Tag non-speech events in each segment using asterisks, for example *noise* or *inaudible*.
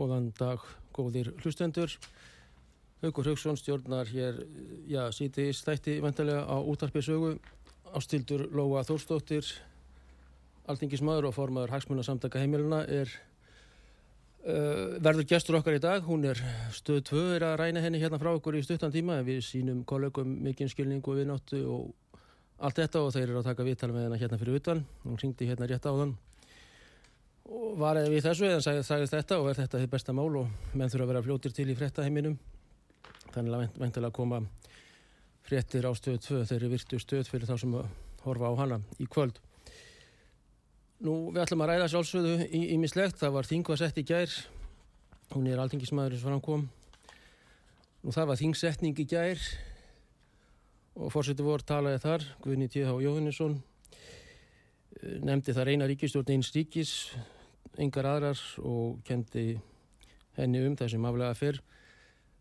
Góðan dag, góðir hlustendur. Haugur Haugsson stjórnar hér, já, síti stætti vantarlega á útarpið sögu. Ástildur Lóa Þórstóttir, alþingismadur og formadur Hagsmunarsamtaka heimiluna er uh, verður gestur okkar í dag. Hún er stöð 2 er að ræna henni hérna frá okkur í stuttan tíma við sínum kollegum mikinn skilning og viðnáttu og allt þetta og þeir eru að taka viðtala með hennar hérna fyrir utan. Hún ringdi hérna rétt á þann var eða við þessu eða sagði, sagði þetta og er þetta þið besta mál og menn þurfa að vera fljótir til í fréttaheiminum. Þannig að veintilega koma fréttir á stöð 2 þeir eru virtu stöð fyrir þá sem horfa á hana í kvöld. Nú við ætlum að ræða sjálfsögðu í, mislegt, það var þingvasett í gær. Hún er alþingismæður eins og hann kom. Nú það var þingsetning í gær og fórsetu vor talaði þar Guðni T.H. Jóhannesson nefndi það reyna ríkistjórn eins ríkis yngar aðrar og kendi henni um þessum aflega fyrr.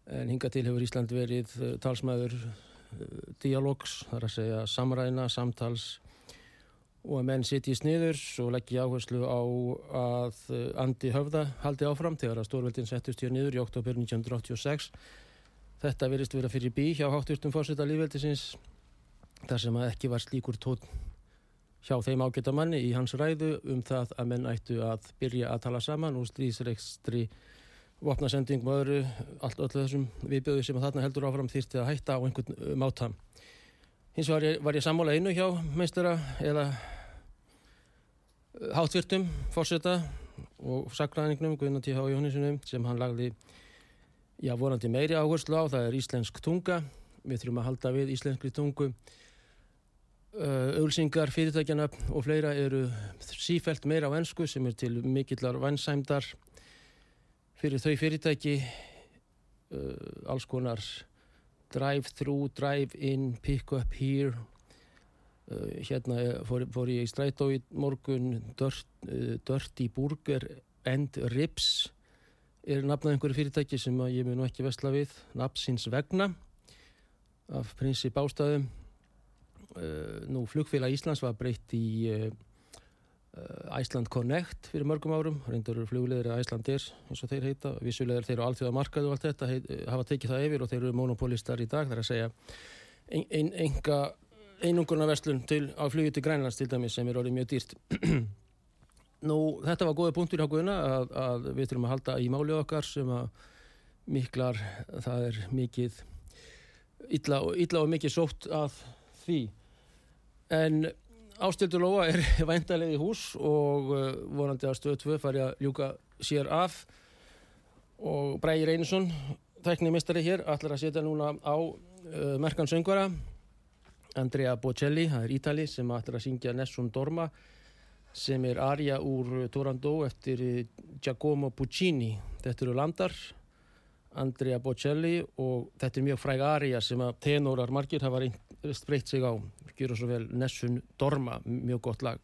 En hinga til hefur Ísland verið eh, talsmaður eh, dialogs, þar að segja samræna, samtals og að menn sitt í sniður og leggja áherslu á að eh, Andi Höfða haldi áfram þegar að stórveldin settust hér niður í oktober 1986 þetta verist vera fyrir bí hjá hátturstum fórseta lífveldisins þar sem að ekki var slíkur tótt hjá þeim ágæta manni í hans ræðu um það að menn ættu að byrja að tala saman og stríðsregstri vopnasending og öðru, allt öllu þessum viðbjöðu sem þarna heldur áfram þýrti að hætta á einhvern máta. Hins var ég, var ég sammála einu hjá meistara eða hátvirtum fórseta og sakræðingnum Guðna T.H. Jóhannesunum sem hann lagði já vorandi meiri áherslu á, það er íslensk tunga, við þurfum að halda við íslenskri tungu auðsingar, fyrirtækjana og fleira eru sífælt meira á ennsku sem er til mikillar vannsæmdar fyrir þau fyrirtæki. Uh, alls konar drive-through, drive-in, pick-up here. Uh, hérna fór, fór ég í strætó í morgun Dirt, uh, Dirty Burger and Ribs er nafnað einhverju fyrirtæki sem ég mun ekki vestla við nafnsins vegna af prinsip ástæðum nú flugfélag Íslands var breytt í uh, Iceland Connect fyrir mörgum árum, reyndur flugleðir að Iceland er eins og þeir heita, vissulegar þeir eru alltaf að markaðu og allt þetta, heit, hafa tekið það yfir og þeir eru monopolistar í dag, þar að segja. Ein, ein, enga einungurna verslun til, á flugið til Grænlands til dæmis sem er orðið mjög dýrt. *clears throat* Nú þetta var góða punktur hjá Guðuna að, að við þurfum að halda í máli okkar sem að miklar, það er mikið illa og, illa og mikið sótt að því. En Ástildur Lóa er *laughs* væntalega í hús og uh, vonandi að stöðu 2 fari að ljúka sér af. Og Brægir Einarsson, tæknimistari hér, ætlar að setja núna á uh, merkan söngvara. Andrea Bocelli, það er Ítali sem ætlar að syngja Nessun Dorma sem er Arja úr Turandó eftir Giacomo Puccini. Þetta eru landar, Andrea Bocelli og þetta er mjög fræg Arja sem að tenorar margir hafa breytt sig á. Gjur svo vel Nessun Dorma, mjög gott lag.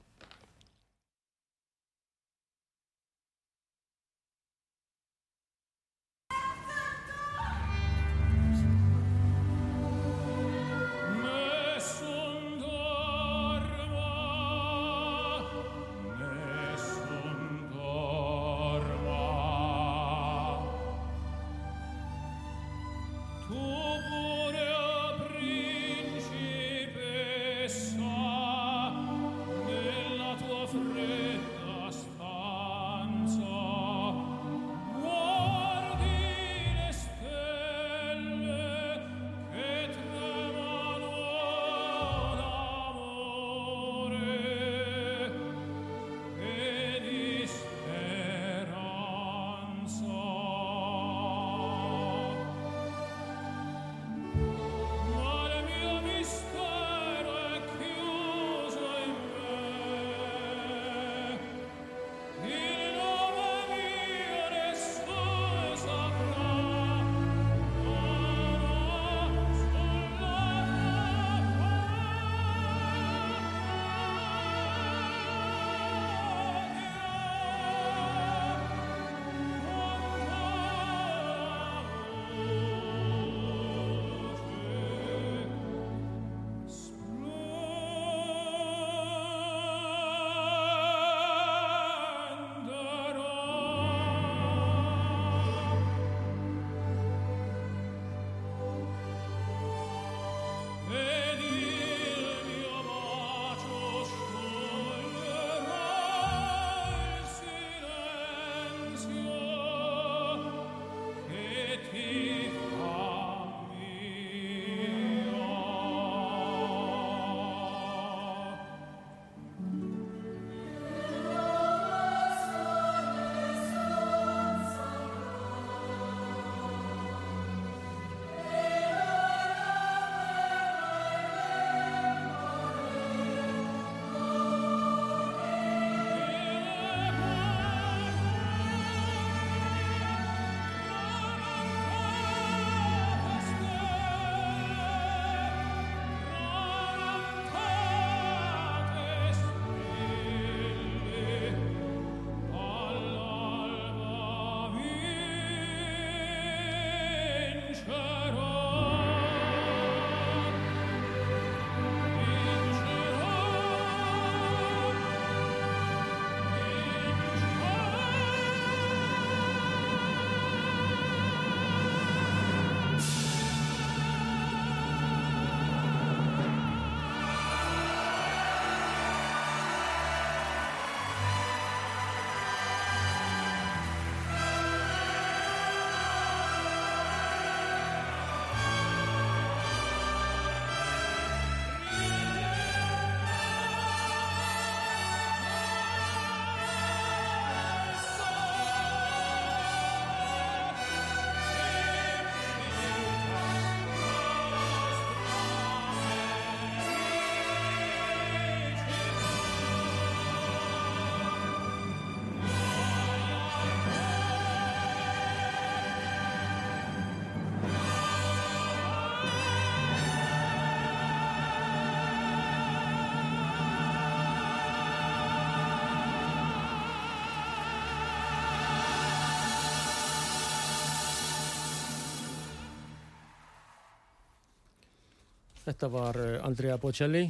Þetta var eh, Andrea Bocelli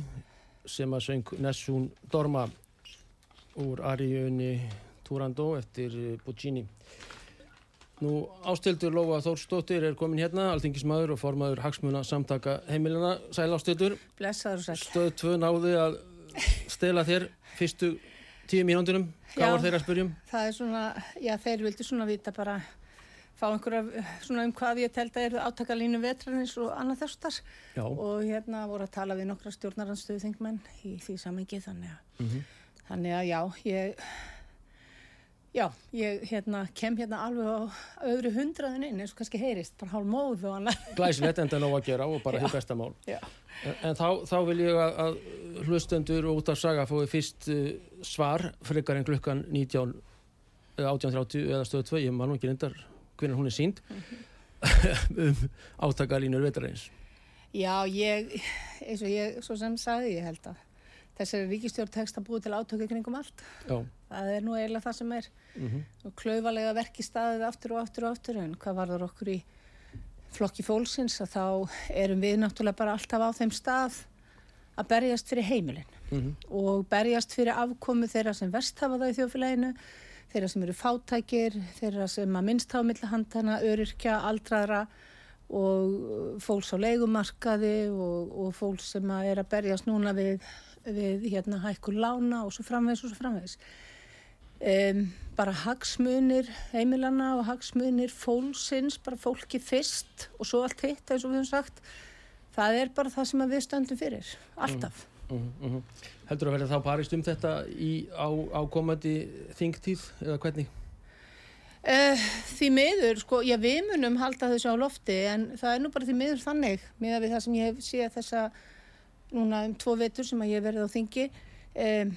sem að söng Nessun Dorma úr Ariunni Turandó eftir eh, Puccini. Nú ástildur Lóa Þórstóttir er komin hérna, alþingismadur og formadur Hagsmuna samtaka heimilina. Sæl ástildur. Blessaður og sæl. Stöð tvö náði að stela þér fyrstu tíu mínúndunum. Hvað var þeir að spurjum? Það er svona, já þeir vildi svona vita bara fá einhverja svona um hvað ég telt að eru átakalínu vetrarins og annað þessar og hérna voru að tala við nokkra stjórnaranstöðu þingmenn í því samengi þannig að, mm -hmm. þannig að já, ég já, ég hérna kem hérna alveg á öðru hundraðin inn eins og kannski heyrist, bara hálf móð og annað. *laughs* Glæsilegt enda nóg að gera og bara *laughs* því besta mál. já. En þá, þá vil ég að, að hlustendur og út af saga fóði fyrst uh, svar frekar en klukkan 19 18.30 eða stöðu 2, ég man nú ekki reyndar hvernig hún er sínd -hmm. *laughs* um átakalínur vetraðins Já, ég eins og ég svo sem sagði, ég held að þessari ríkistjórn tekst að búið til átöku kringum allt Já. það er nú eiginlega það sem er mm -hmm. klauvalega verki staðið aftur og aftur og aftur en hvað var það okkur í flokki fólksins að þá erum við náttúrulega bara alltaf á þeim stað að berjast fyrir heimilin mm -hmm. og berjast fyrir afkomu þeirra sem verst hafa það í þjóflæginu þeirra sem eru fátækir, þeirra sem að minnst hafa millahandana, öryrkja, aldraðra og fólks á leikumarkaði og, og fólks sem að er að berjast núna við, við hérna hækkur lána og svo framvegs og svo framvegs. Um, bara hagsmunir heimilana og hagsmunir fólksins, bara fólki fyrst og svo allt hitt eins og við höfum sagt. Það er bara það sem við stöndum fyrir alltaf. mm, mm, mm. Heldur að verða þá parist um þetta í, á, á komandi þingtíð eða hvernig? Uh, því miður, sko, já við munum halda þessu á lofti en það er nú bara því miður þannig með að við það sem ég hef séð þessa núna um tvo vetur sem að ég verði á þingi um,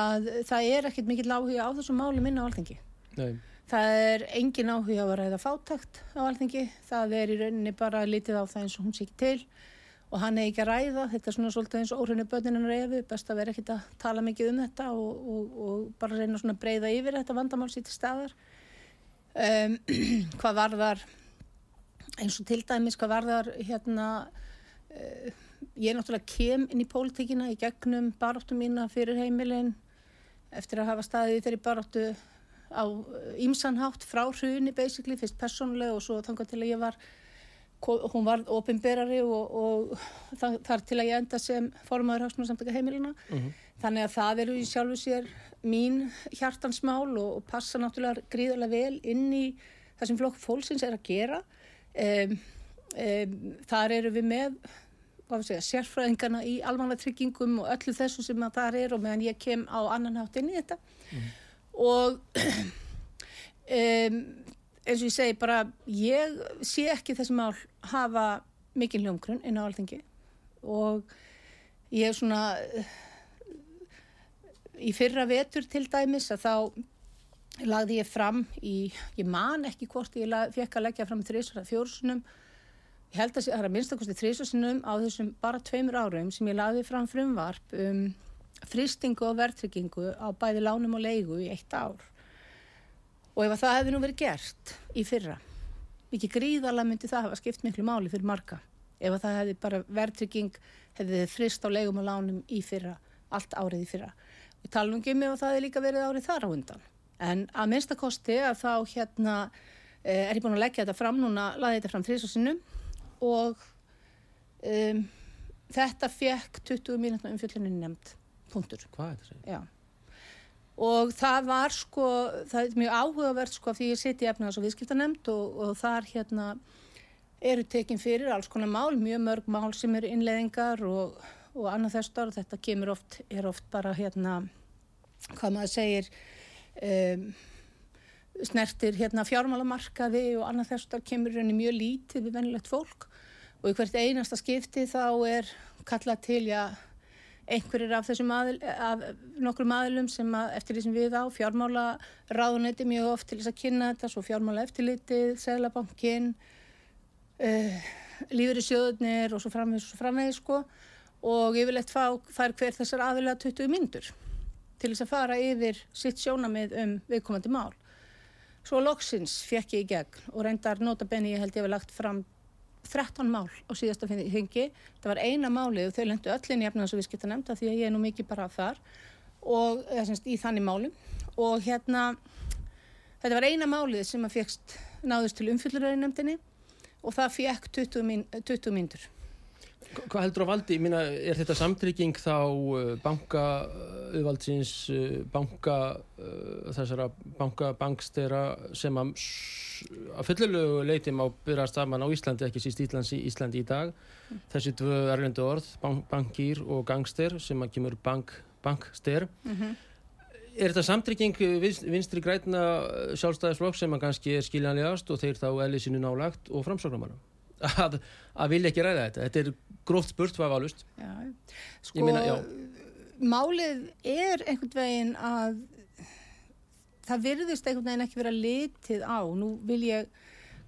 að það er ekkert mikill áhuga á þessu máli minna á alþengi Nei Það er engin áhuga á að ræða fátakt á alþengi, það er í rauninni bara litið á það eins og hún sé ekki til og hann er ekki að ræða, þetta er svona svolítið eins og óhrunni börninu reyfi, best að vera ekkit að tala mikið um þetta og, og, og bara reyna svona að breyða yfir þetta vandamál sér til staðar. Um, *clears throat* hvað varðar, eins og til dæmis, hvað varðar hérna, uh, ég náttúrulega kem inn í pólitíkina í gegnum baróttu mína fyrir heimilin eftir að hafa staðið þeirri baróttu á ímsanhátt frá hruni basically, fyrst personlega og svo þangar til að ég var hún var ofinberari og, og þar til að ég enda sem formadur hagsmunarsamtaka heimilina mhm. -huh. þannig að það eru í sjálfu sér mín hjartansmál og, og passa náttúrulega gríðarlega vel inn í það sem flokk fólksins er að gera um, um, þar eru við með segja, sérfræðingarna í almanlega tryggingum og öllu þessu sem það þar er og meðan ég kem á annan hátt inn í þetta mhm. -huh og *clears throat* um, eins og ég segi bara ég sé ekki þessi mál hafa mikil hljómgrunn inn á alþengi og ég er svona í fyrra vetur til dæmis að þá lagði ég fram í, ég man ekki hvort ég lag, fekk að leggja fram þrísvara fjórsunum ég held að það er að minnstakosti þrísvarsunum á þessum bara tveimur árum sem ég lagði fram frumvarp um fristingu og verðtryggingu á bæði lánum og leigu í eitt ár og ef það hefði nú verið gert í fyrra mikið gríðarlega myndi það hafa skipt miklu máli fyrir marga ef það hefði bara verðtrygging hefði frist á leigum og lánum í fyrra allt árið í fyrra við talum ekki um ef það hefði líka verið árið þar á undan en að minnstakosti að þá hérna eh, er ég búin að leggja þetta fram núna laði þetta fram þrísvarsinnum og um, þetta fekk 20 mínútna umfjöldinu nefnd punktur. Hvað er þetta? Já. Og það var sko, það er mjög áhugavert sko því ég siti í efnaðs- og viðskiptanemnd og, og þar hérna eru tekinn fyrir alls konar mál, mjög mörg mál sem eru innleðingar og, og annað þessar og þetta kemur oft, er oft bara hérna, hvað maður segir, um, snertir hérna fjármálamarkaði og annað þessar kemur henni mjög lítið við vennilegt fólk. Og í hvert einasta skipti þá er kallað til, já, einhverjir af þessum aðil, af nokkrum aðilum sem að, eftir því sem við á fjármála ráðunetti mjög oft til þess að kynna þetta, svo fjármála eftirlitið, seglabankin uh, eh, lífur í sjöðunir og svo framvegis og framvegis sko og yfirleitt fá, fær hver þessar aðilega 20 myndur til þess að fara yfir sitt sjónamið um viðkomandi mál. Svo loksins fekk ég í gegn og reyndar notabenni ég held ég hefði lagt fram 13 mál á síðasta hengi það var eina málið og þau lendu öllin í efnaðs og viðskipta nefnda því að ég er nú mikið bara þar og semst, í þannig málum. Og hérna þetta var eina málið sem að fegst náðust til umfylluröðin nefndinni og það fekk 20, mín, 20 myndur Hvað heldur á valdi? Minna, er þetta samtrygging þá bankaauðvaldsins, uh, banka uh, þessara bankabankstera sem að, fullilegu leiti má byrja stafman á Íslandi, ekki síst Íslands í Íslandi í dag. Þessi tvö erlendu orð, bank, bankýr og gangster sem að kemur bank, bankster. Mm -hmm. Er þetta samtrygging vinstri græna sjálfstæðisflokk sem að kannski er skiljanlegast og þeir þá eðlisinu nálagt og framsóknarmanna? Að, að vilja ekki ræða þetta. Þetta er gróft spurt hvað var lust sko meina, málið er einhvern veginn að það virðist einhvern veginn ekki vera litið á. Nú vil ég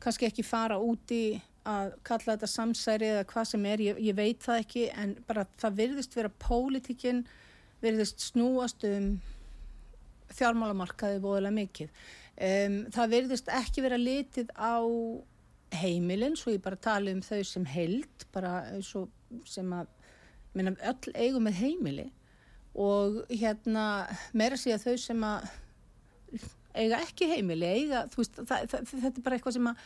kannski ekki fara úti að kalla þetta samsæri eða hvað sem er, ég, ég veit það ekki en bara það virðist vera pólitikinn virðist snúast um fjármálamarkaði voðilega mikið. Um, það virðist ekki vera litið á heimilin, svo ég bara tala um þau sem held, bara sem að minna, öll eigum með heimili og hérna meira sé að þau sem að eiga ekki heimili eiga, veist, það, það, þetta er bara eitthvað sem að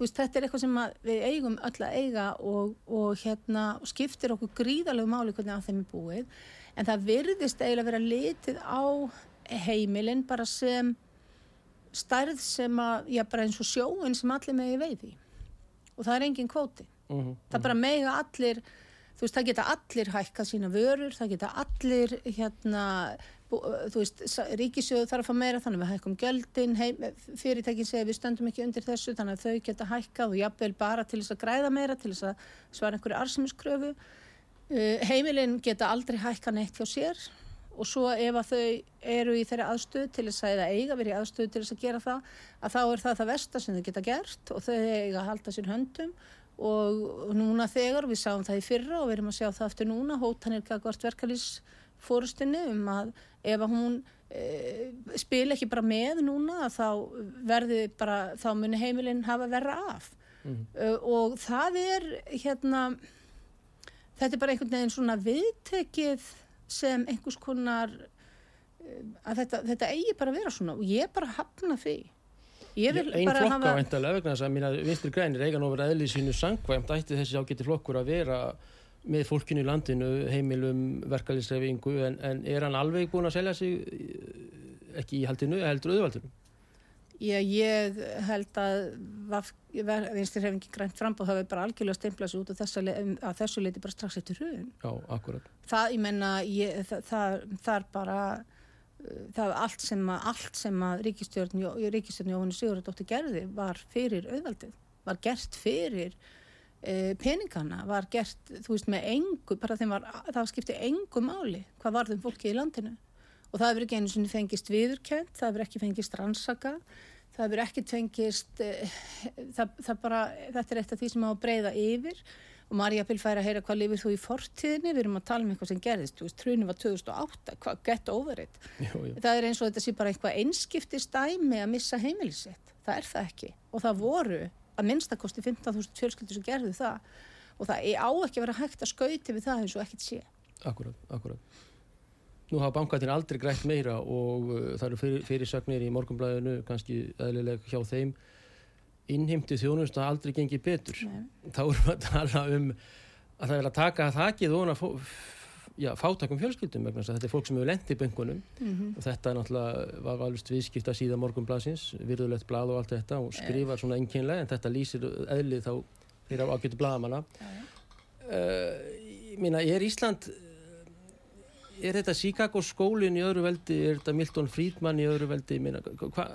veist, þetta er eitthvað sem við eigum öll að eiga og, og hérna skiptir okkur gríðalegu máli hvernig að þeim er búið. En það virðist eiginlega vera litið á heimilin bara sem stærð sem að, já bara eins og sjóin sem allir megi veiði. Og það er engin kvóti. Uh -huh, uh -huh. það bara megi allir þú veist það geta allir hækkað sína vörur það geta allir hérna þú veist ríkisjóðu þarf að fá meira þannig að við hækkum göldin fyrirtækin segir við stöndum ekki undir þessu þannig að þau geta hækkað og jafnvel bara til þess að græða meira til þess að svara einhverju arsumiskröfu uh, heimilin geta aldrei hækkað neitt hjá sér og svo ef að þau eru í þeirri aðstöð til þess að eða eiga verið í aðstöð til þess að gera það að þá er það það versta sem þau geta gert og þau eiga að halda sér höndum. Og núna þegar við sáum það í fyrra og við erum að sjá það eftir núna hótanir gagvart verkalýsfórustinni um að ef að hún e, spil ekki bara með núna þá verði bara þá muni heimilinn hafa verra af. Mm uh, og það er hérna þetta er bara einhvern veginn svona viðtekið sem einhvers konar eh, að þetta, þetta eigi bara að vera svona og ég bara hafna því Einn flokk á eintalega vegna þess að mín að vinstri grænir eiga nú verið aðlið sínu sangvæmt ætti þessi ágætti flokkur að vera með fólkinu í landinu, heimilum verkefliðsreifingu en, en er hann alveg búin að selja sig eh, ekki í haldinu, heldur auðvaldinu? Já, ég held að vinstir hefingi grænt frambóð hafi bara algjörlega stemplað sér út af þessu leiti bara strax eftir hrjön. Já, akkurat. Það, ég menna, ég, það, það, það er bara, uh, það er allt sem að, allt sem að ríkistjórn, ríkistjórn Jóhannu Sigurðardóttir gerði var fyrir auðvaldið, var gert fyrir e, peningana, var gert, þú veist, með engu, bara þeim var, það skipti engu máli hvað varðum fólki í landinu og það hefur ekki einu sinni fengist viðurkjönd, það hefur ekki fengist rannsaka það hefur ekki fengist uh, það, það bara, þetta er eitt af því sem á að breyða yfir og Marja vil færa að heyra hvað lifir þú í fortíðinni. Við erum að tala um eitthvað sem gerðist trúinu var 2008, hvað gett over it. Jú, jú. það er eins og þetta sé bara eitthvað einskiptist dæmi að missa heimilisitt það er það ekki. Og það voru að minnstakosti 15.000 fjölskyldur sem gerðu það. Og það á ekki að vera hægt að skauti við það eins og ekkert sé Akkurat, akkurat Nú hafa bankatin aldrei grætt meira og uh, það eru fyrir, fyrirsagnir í morgunblæðinu kannski eðlileg hjá þeim innheimti þjónust að aldrei gengi betur. Nei. Þá erum við að tala um að það vil að taka þakkið og að já, fátakum fjölskyldum vegna þetta er fólk sem hefur lendið í böngunum mm -hmm. og þetta náttúrulega var valust viðskipta síðan morgunblæsins, virðulegt blad og allt þetta og skrifar svona enginlega en þetta lýsir eðlið þá fyrir ágættu bladamanna. Uh, ég minna, er Ísland er þetta Chicago skólinn í öðru veldi, er þetta Milton Friedman í öðru veldi, minna, hva,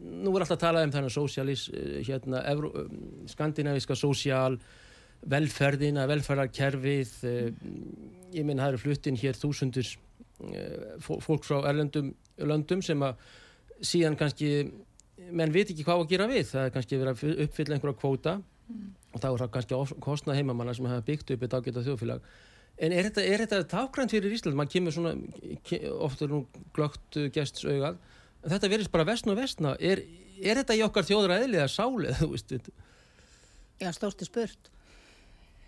nú er alltaf að tala um þannig sósialís, eh, hérna, Evró, um, skandinaviska sósial, velferðina, velferðarkerfið, eh, ég minn það eru fluttinn hér þúsundur eh, fólk frá erlendum löndum sem að síðan kannski, menn veit ekki hvað að gera við, það er kannski verið að uppfylla einhverja kvóta. Mm. og þá er það kannski kostnað heimamanna sem hafa byggt upp eitt ágæta þjóðfélag En er þetta, er þetta tákgrænt fyrir Ísland? Man kemur svona, ofta nú glögt gests augað, en þetta verðist bara vestn og vestna. Er, er þetta í okkar þjóður aðliða sálið, þú veist þetta? Já, stórti spurt.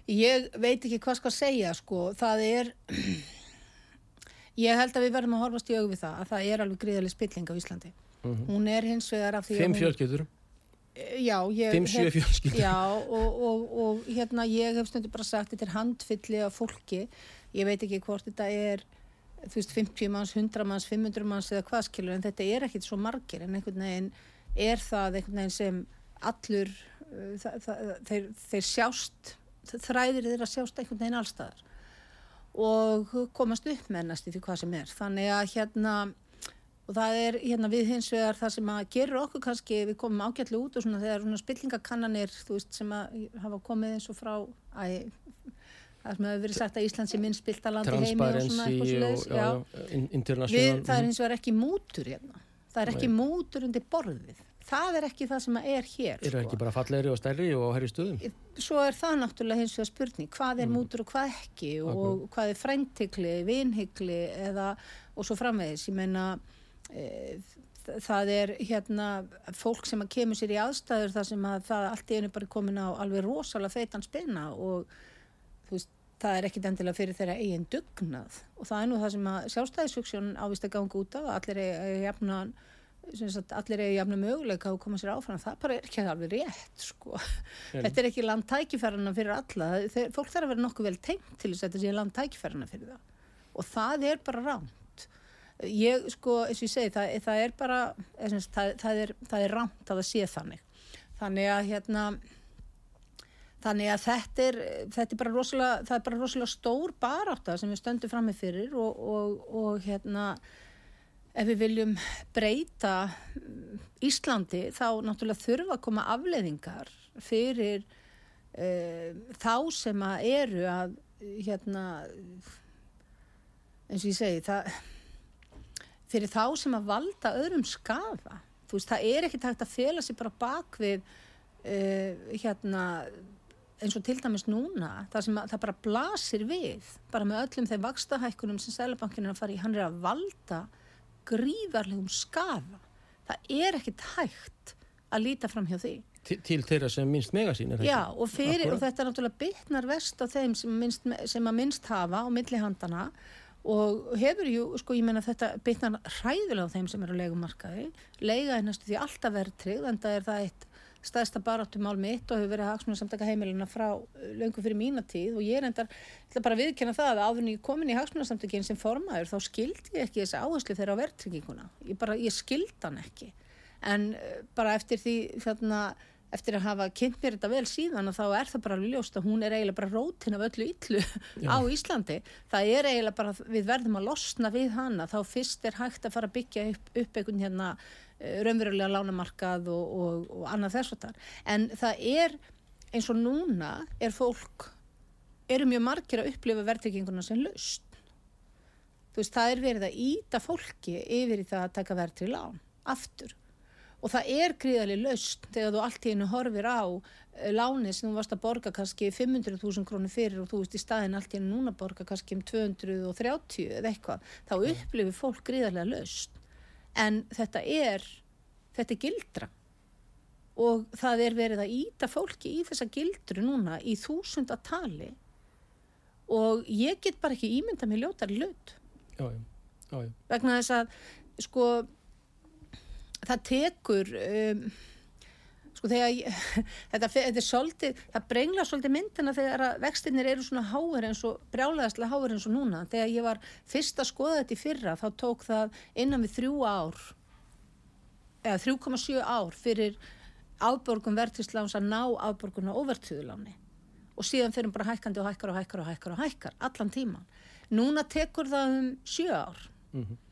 Ég veit ekki hvað skal segja, sko. Það er, *clears throat* ég held að við verðum að horfast í augvið það, að það er alveg gríðarlega spilling á Íslandi. Mm -hmm. Hún er hins vegar af því Fimm fjölskyldur? Já, ég Fimm, sjö fjölskyldur. Já, og, og, og hérna ég hef stundu bara sagt þetta er handfylli af fólki. Ég veit ekki hvort þetta er þú veist 50 manns, 100 manns, 500 manns eða hvað skilur en þetta er ekkit svo margir en einhvern veginn er það einhvern veginn sem allur uh, það, það, þeir, þeir sjást þræðir þeir að sjást einhvern veginn allstaðar og komast upp mennast í því hvað sem er. Þannig að hérna og það er hérna við hins vegar það sem að gerur okkur kannski, við komum ágætlu út og svona þegar svona spillingakannanir þú veist sem að hafa komið eins og frá æ, það sem hefur verið sagt að Ísland sé minn spiltaland í heimi og svona eitthvað sluðis við, það er hins vegar ekki mútur hérna það er ekki Nei. mútur undir borðið það er ekki það sem er hér er það sko. ekki bara fallegri og stærri og herri stuðum svo er það náttúrulega hins vegar spurning hvað er mm. mútur og hvað ekki og okay. hvað er fræntikli, vinhikli eða og svo framvegis ég meina það er hérna fólk sem að kemur sér í aðstæður þar sem að það allt í einu bara komin á alveg rosalega feitan spilna og þú veist það er ekkit endilega fyrir þeirra eigin dugnað. Og það er nú það sem að sjálfstæðisfuksjón ávist að ganga út af allir er jafna allir er jafna möguleika að koma sér áfram. Það bara er ekki alveg rétt sko. þetta er ekki landtækifærarna fyrir alla. Þeir, fólk þarf að vera nokkuð vel tengt til þess að þetta sé landtækifærarna fyrir það og það er bara rám ég sko, eins og ég segi, það, það er bara eins, það, það er, er rámt að það sé þannig. Þannig að hérna þannig að þetta er, þetta er bara rosalega, það er bara rosalega stór baráta sem við stöndum fram með fyrir og, og, og hérna ef við viljum breyta Íslandi þá náttúrulega þurfa að koma afleðingar fyrir uh, þá sem að eru að hérna eins og ég segi það fyrir þá sem að valda öðrum skafa þú veist, það er ekki takt að fela sér bara bak við uh, hérna eins og til dæmis núna það sem að, það bara blasir við bara með öllum þeim vakstahækkunum sem Sælabankin er að fara í, hann er að valda gríðarlegum skafa það er ekkit hægt að líta fram hjá því. Til, til þeirra sem minnst megasín er Já, og, fyrir, og þetta er náttúrulega bytnar vest á þeim sem, minnst, sem að minnst hafa á millihandana og hefur ju, sko ég menna þetta bytnar hræðilega á þeim sem eru á leikumarkaði leiga er næstu því alltaf verðtrygg en það er það eitt staðista baráttumál mitt og hefur verið haksmuna samtaka heimilina frá uh, löngu fyrir mína tíð. Og ég er endar, ég ætla bara að viðkjöna það að áður en ég komin í haksmuna samtökin sem formaður þá skildi ég ekki þessi áherslu þeirra á verðtrygginguna. Ég bara, ég skildi hann ekki. En uh, bara eftir því þarna eftir að hafa kynnt mér þetta vel síðan og þá er það bara alveg ljóst að hún er eiginlega bara rótin af öllu yllu *laughs* á Íslandi. Það er eiginlega bara, við verðum að losna við hana, þá fyrst er hægt að fara að byggja upp, upp einhvern hérna eh, raunverulega lánamarkað og, og, og annað þess að það en það er eins og núna er fólk eru mjög margir að upplifa verðtrygginguna sem laust þú veist, það er verið að íta fólki yfir í það að taka verðtri lán aftur og það er gríðarlega laust þegar þú allt í hennu horfir á eh, láni sem þú varst að borga kannski 500.000 krónir fyrir og þú veist í staðin allt í hennu núna borga kannski um 230 eða eitthvað, þá upplifir fólk gríðarlega laust en þetta er þetta er gildra. Og það er verið að íta fólki í þessa gildru núna í þúsunda tali og ég get bara ekki ímynda með ljótar löt vegna þess að sko það tekur um, sko þegar *laughs* þetta, þetta er svolítið, það brengla svolítið myndina þegar vextinnir eru svona háir eins og brjálæðaslega háir eins og núna. Þegar ég var fyrst að skoða þetta í fyrra þá tók það innan við þrjú ár eða 3,7 ár fyrir afborgun verðtísláns að ná afborgun á overtíðuláni og síðan fyrir bara hækkandi og hækkar og hækkar og hækkar og hækkar allan tíman núna tekur það um 7 ár. Mm -hmm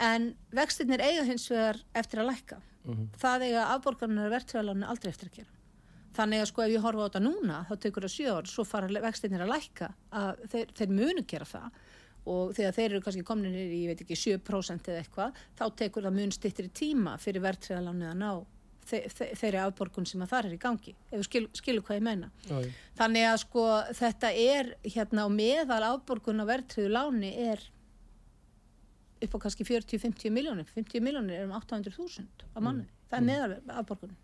en vextinnir eiga hins vegar eftir að lækka. Mm -hmm. það eiga afborgarnar verðtræðalánu aldrei eftir að gera. Þannig að sko ef ég horfa á þetta núna þá tekur það 7 ár, svo fara vextinnir að lækka. Að þeir, þeir munu gera það. Og þegar þeir eru kannski komin í, ég veit ekki, 7% eða eitthvað þá tekur það mun stittir í tíma fyrir verðtræðalánu að ná þe þe þeirri afborgun sem að það er í gangi ef þú skil, skilur hvað ég meina. Æ. þannig að sko þetta er hérna og meðal afborgun á verðtræðu láni er upp á kannski 40-50 miljónir 50 miljónir er um 800.000 á manni, mm. það er mm. meðal afborgunum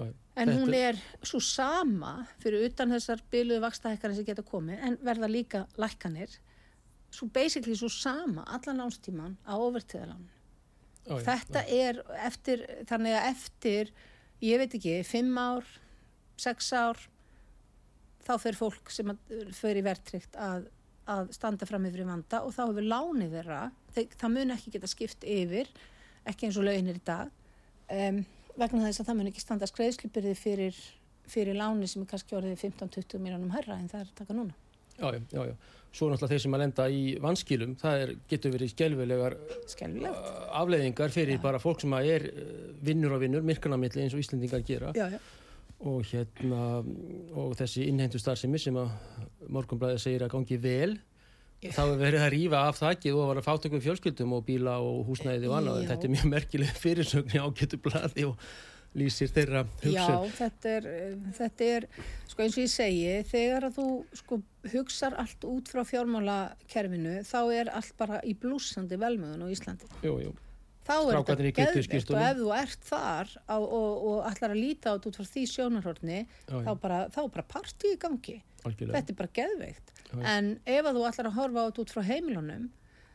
en Þetta... hún er svo sama fyrir utan þessar byluðu vakstahekkarinn sem geta komið en verða líka lækkanir svo basically svo sama allan ánstíman á overtíðalánu þetta já. er eftir þannig að eftir ég veit ekki, 5 ár 6 ár þá fer fólk sem fyrir verðtrykt að að standa fram yfir í vanda og þá hefur lánið þeirra, það mun ekki geta skipt yfir, ekki eins og launir í dag um, vegna þess að það mun ekki standa skreiðslipirði fyrir, fyrir láni sem er kannski orðið 15-20 miljónum herra en það er taka núna. Já, já, já, svo náttúrulega þeir sem að lenda í vanskilum það er, getur verið skjálfilegar afleiðingar fyrir ja. bara fólk sem er vinnur og vinnur myrknamilli eins og Íslendingar gera já, já. Og hérna og þessi innhendu starfsemi sem að morgunblæði segir að gangi vel þá er verið að rýfa af þakkið og að fara fátökum fjölskyldum og bíla og húsnæði og annað þetta er mjög merkileg fyrirsögn í ágættu bladi og lýsir þeirra hugsun. Já, þetta er, þetta er, sko eins og ég segi, þegar að þú sko hugsar allt út frá fjármálakerfinu þá er allt bara í blúsandi velmöðun á Íslandi. Jú, jú. Þá er þetta geðvikt og ef þú ert þar á, og, og allar að líta át út frá því sjónarhorni þá bara, bara partí í gangi. Algjörlega. Þetta er bara geðvikt. En ef þú allar að horfa át út frá heimilunum,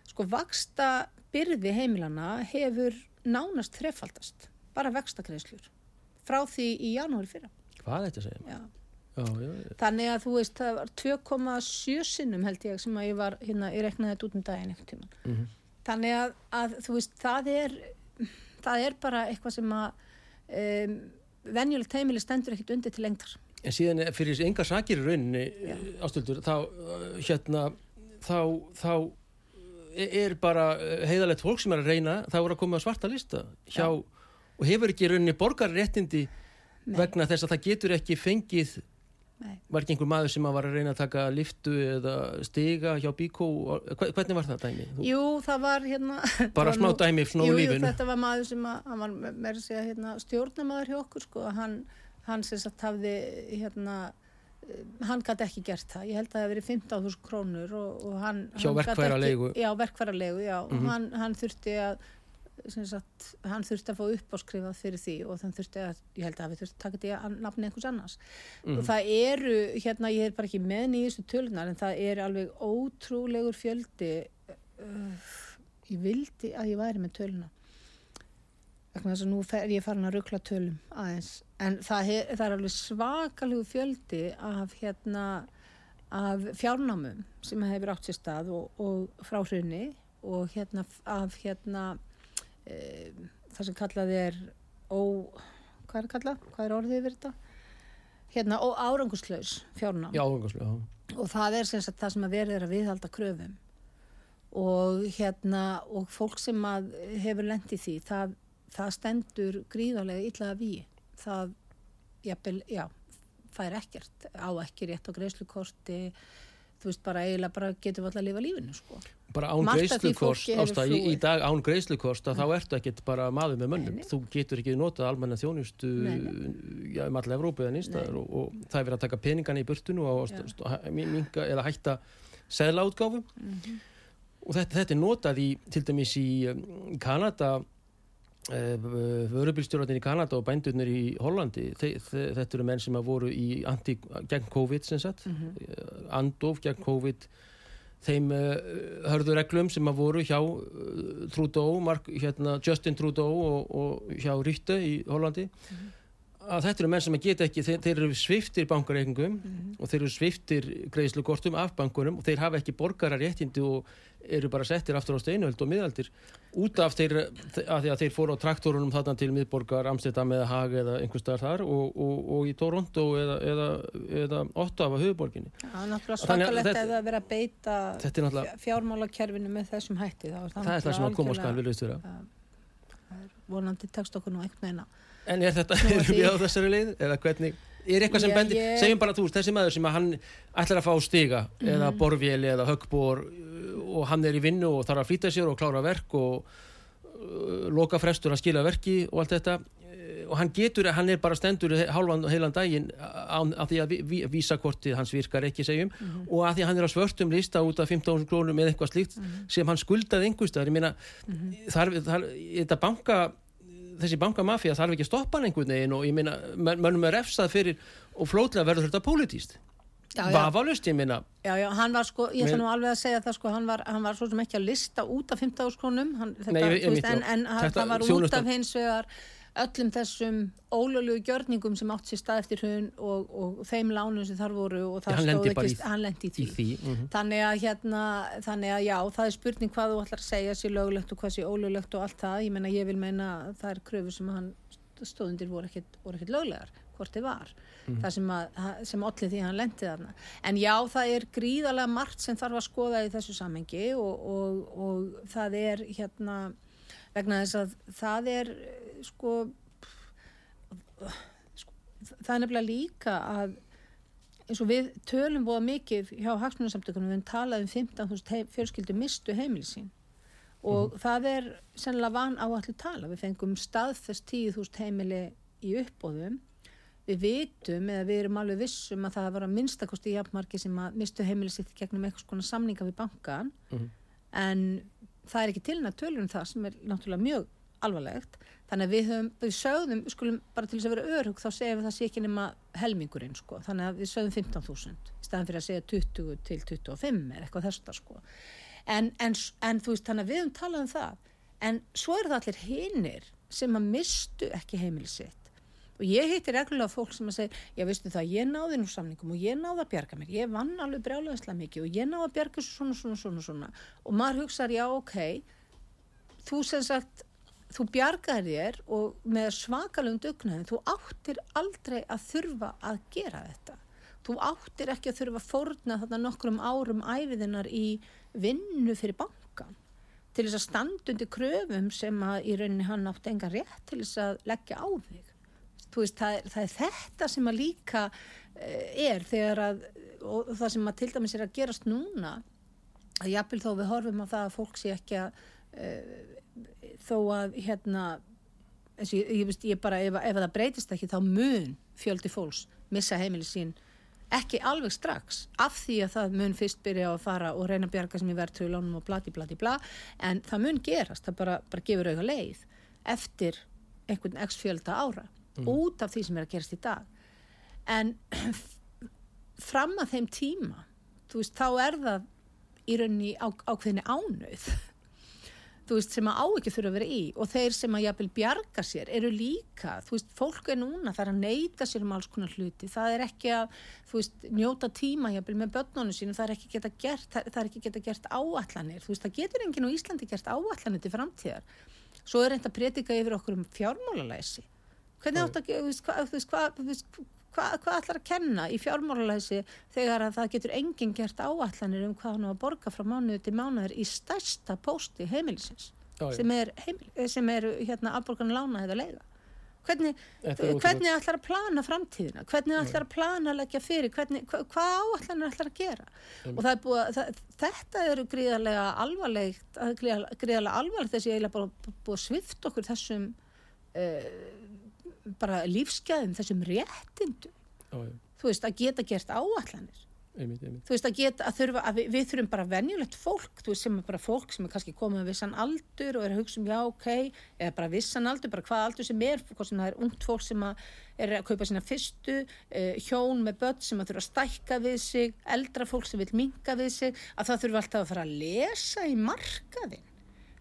sko vaksta byrði heimilana hefur nánast trefaldast bara vextakreislur frá því í janúari fyrra. Hvað er þetta að segja? Já. Já, já, já. Þannig að þú veist, það var 2,7 sinnum held ég sem að ég var, hérna, ég reknaði þetta út um daginn einhvern tíman. Mm -hmm. Þannig að, að, þú veist, það er, það er bara eitthvað sem að um, venjulegt heimili stendur ekkit undir til lengtar. En síðan fyrir enga sakir rauninni ástöldur, þá, hérna, þá, þá er bara heiðalegt fólk sem er að reyna, þá er að koma á svarta lista hjá og hefur ekki rauninni borgarréttindi vegna þess að það getur ekki fengið Nei. var ekki einhver maður sem var að reyna að taka liftu eða stiga hjá bíkó hvernig var það dæmi? Þú... Jú, það var hérna bara smá dæmi frá lífinu Jú, þetta var maður sem að, var með að segja hérna, stjórnamaður hjá okkur sko, hann, hann sem sagt hafði hérna hann gæti ekki gert það, ég held að það hefði verið 15.000 krónur og, og hann hjá verkværa leigu já, verkværa leigu, já, mm -hmm. og hann, hann þurfti að Sagt, hann þurfti að fá uppáskrifað fyrir því og þann þurfti að, ég held að við þurfti að taka því að nafni einhvers annars. Mm. og það eru, hérna ég er bara ekki með nýjustu tölunar en það er alveg ótrúlegur fjöldi uh, ég vildi að ég væri með töluna þannig að nú er ég farin að ruggla tölum aðeins, en það, hef, það er alveg svakalegu fjöldi af hérna af fjárnámum sem hefur átt sér stað og, og frá hrunni og hérna af hérna e, það sem kallað er ó, hvað er kallað? Hvað er orðið yfir þetta? Hérna, ó, árangurslaus fjárnám. Já, árangurslaus, já. Og það er sem sagt það sem að verður að viðhalda kröfum og hérna, og fólk sem að hefur lendið því, það, það stendur gríðarlega illa við. Það, jafnvel, já, er ekkert, á ekki rétt á greiðslukorti, þú veist, bara eiginlega bara getum við alltaf að lifa lífinu, sko. Bara án greiðslukost í, í dag án greiðslukost að þá ertu ekkert bara maður með mönnum, þú getur ekki notað almenna þjónustu já, um allir Evrópu eða nýstaður og, og það er verið að taka peningana í burtunu og, og minga eða hætta seglaútgáfu mm -hmm. og þetta, þetta er notað í til dæmis í um, Kanada eh, vörubilstjórnarnir í Kanada og bændurnir í Hollandi þe þe þetta eru menn sem að voru í anti, gegn COVID sem sagt mm -hmm. andof gegn COVID þeim uh, hörðu reglum sem að voru hjá uh, Trudeau, Mark, hérna, Justin Trudeau og, og hjá Rytte í Hollandi mm -hmm. Að þetta eru menn sem að geta ekki, þeir, þeir eru sviftir bankareikningum mm -hmm. og þeir eru sviftir greiðslukortum af bankunum og þeir hafa ekki borgara réttindi og eru bara settir aftur á steinuheld og miðaldir. Út af þeir að því að þeir fóru á traktorunum þarna til miðborgar Amsterdam eða Haag eða einhver staðar þar og, og, og í Toronto eða, eða, eða Ottawa höfuborginni Það er náttúrulega svakalegt að það vera að beita fjármálakerfinu með þessum hætti það, það er það sem að koma á skal viljast vera. Vonandi tekst okkur nú einhvern veginn En er þetta, erum við á þessari leið eða hvernig, er eitthvað sem bendir ég... segjum bara þú, þessi maður sem hann ætlar að fá stiga mm. eða borvéli eða höggbor og hann er í vinnu og þarf að flýta sér og klára verk og uh, loka frestur að skila verki og allt þetta uh, og hann getur, hann er bara stendur hálfan og heilan daginn af því að vísakortið hans virkar ekki segjum mm -hmm. og af því að hann er á svörstum lista út af 15.000 krónum eða eitthvað slíkt mm -hmm. sem hann skuldaði einhverstaðar, ég meina þar, þar, þetta banka þessi bankamafía þarf ekki að stoppa hann einhvern veginn og ég meina, mönnum er refsað fyrir og flótlega verður þetta pólitíst vafalust ég minna já, já, hann var sko, ég ætla nú alveg að segja það sko, hann var, hann var svo sem ekki að lista út af 15 áskronum en, en hann var út af hins vegar öllum þessum ólölugu gjörningum sem átt sér stað eftir hún og, og þeim lánum sem þar voru og það stóð ekki, í, hann lendi í því, í því. Mm -hmm. þannig að hérna þannig að já, það er spurning hvað þú ætlar að segja sér lögulegt og hvað sér ólögulegt og allt það ég menna, ég vil meina það er kröfu sem hann stóðundir voru ekkert löglegar hvort þið var mm. það sem, að, sem allir því hann lendið þarna en já það er gríðarlega margt sem þarf að skoða í þessu samengi og, og, og það er hérna vegna þess að það er sko, sko það er nefnilega líka að eins og við tölum búa mikið hjá hagsmunarsamtökunum við talaðum 15.000 fjölskyldu mistu heimilsín og mm. það er sennilega van á allir tala við fengum staðfest 10.000 heimili í uppbóðum við vitum eða við erum alveg vissum að það var að minnstakosti í jafnmarki sem að mistu heimili sitt gegnum eitthvað svona samninga við bankan mm. en það er ekki tilnað tölur um það sem er náttúrulega mjög alvarlegt. Þannig að við höfum, við sögðum skulum bara til þess að vera örug þá segjum við það sé ekki nema helmingurinn sko. Þannig að við sögðum 15.000 í staðan fyrir að segja 20 til 25 eða eitthvað þess að sko. En, en, en þú veist þannig að við höfum talað um það. En svo er það allir hinnir sem að mistu ekki heimili sitt og ég heitir reglulega fólk sem að segja já veistu það, ég náði nú samningum og ég náði að bjarga mér, ég vann alveg brjálæðislega mikið og ég náði að bjarga svona svona svona svona. Og maður hugsaður já ok þú sem sagt þú bjargaði þér og með svakalum dugnaðin, þú áttir aldrei að þurfa að gera þetta. Þú áttir ekki að þurfa að forna þarna nokkrum árum æfiðinnar í vinnu fyrir bankan til þess að standundi kröfum sem að í rauninni hann átti enga rétt til þess að leggja á þig veist, það, er, það er þetta sem að líka eh, er þegar að og það sem að til dæmis er að gerast núna að jápil þó við horfum á það að fólk sé ekki að uh, þó að hérna ég, ég, veist, ég bara ef, ef það breytist ekki þá mun fjöldi fólks missa heimili sín ekki alveg strax af því að það mun fyrst byrja að fara og reyna að bjarga sem í verðtölu lánum og blati blati bla en það mun gerast, það bara, bara gefur auðvitað leið eftir einhvern x fjölda ára mm. út af því sem er að gerast í dag. En *clears throat* fram að þeim tíma veist, þá er það í rauninni á, ákveðinni *laughs* þú veist, sem að á ekki þurfa að vera í. Og þeir sem að jafnvel bjarga sér eru líka, þú veist, fólk er núna það er að neyta sér um alls konar hluti. Það er ekki að, þú veist, njóta tíma jafnvel með börnunum sínu, það er ekki geta gert það, það er ekki geta gert áallanir þú veist, það getur enginn á Íslandi gert áallanir til framtíðar, svo er reynd að predika yfir okkur um fjármálalæsi hvernig átt að, þú veist, hvað hvað hva ætlar að kenna í fjármálalæsi þegar að það getur enginn gert áallanir um hvað hann á að borga frá mánuðu til mánuður í stærsta pósti heimilisins já, sem er, heimil, sem er hérna afborgarna lána eða leiða? Hvernig, hvernig ætlar að plana framtíðina? Hvernig ætlar að plana að leggja fyrir? Hvernig, hva, hvað áallanir ætlar að gera? Um. og það er búið að það, þetta eru gríðarlega alvarlegt gríðarlega alvarlegt þess að ég er bara búið að svift okkur þessum uh, bara lífsgæðum þessum réttindu þú veist að geta gert áallanir einmitt, einmitt. þú veist að geta að þurfa að við, við þurfum bara venjulegt fólk þú veist sem er bara fólk sem er kannski komið með vissan aldur og er að hugsa um já ok eða bara vissan aldur, bara hvað aldur sem er hvort sem það er ungt fólk sem er að kaupa sína fyrstu, uh, hjón með börn sem að þurfa að stækka við sig eldra fólk sem vil minga við sig að það þurfa alltaf að fara að lesa í markaðin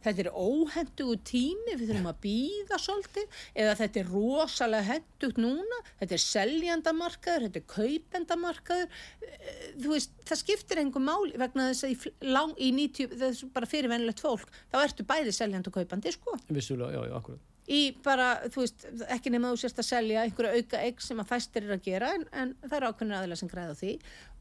þetta er óhendugu tími, við þurfum að býða svolítið, eða þetta er rosalega hendugt núna, þetta er seljandamarkaður, þetta er kaupendamarkaður, eh, þú veist, það skiptir engum máli vegna þess að í, lang, í 90, þess bara fyrirvennilegt fólk, þá ertu bæði seljand og kaupandi, sko. Vissulega, já, já, akkurat í bara, þú veist, ekki nema þú sérst að selja einhverja auka eigg sem að fæstir er að gera en, en það eru ákveðinu aðeins sem græða því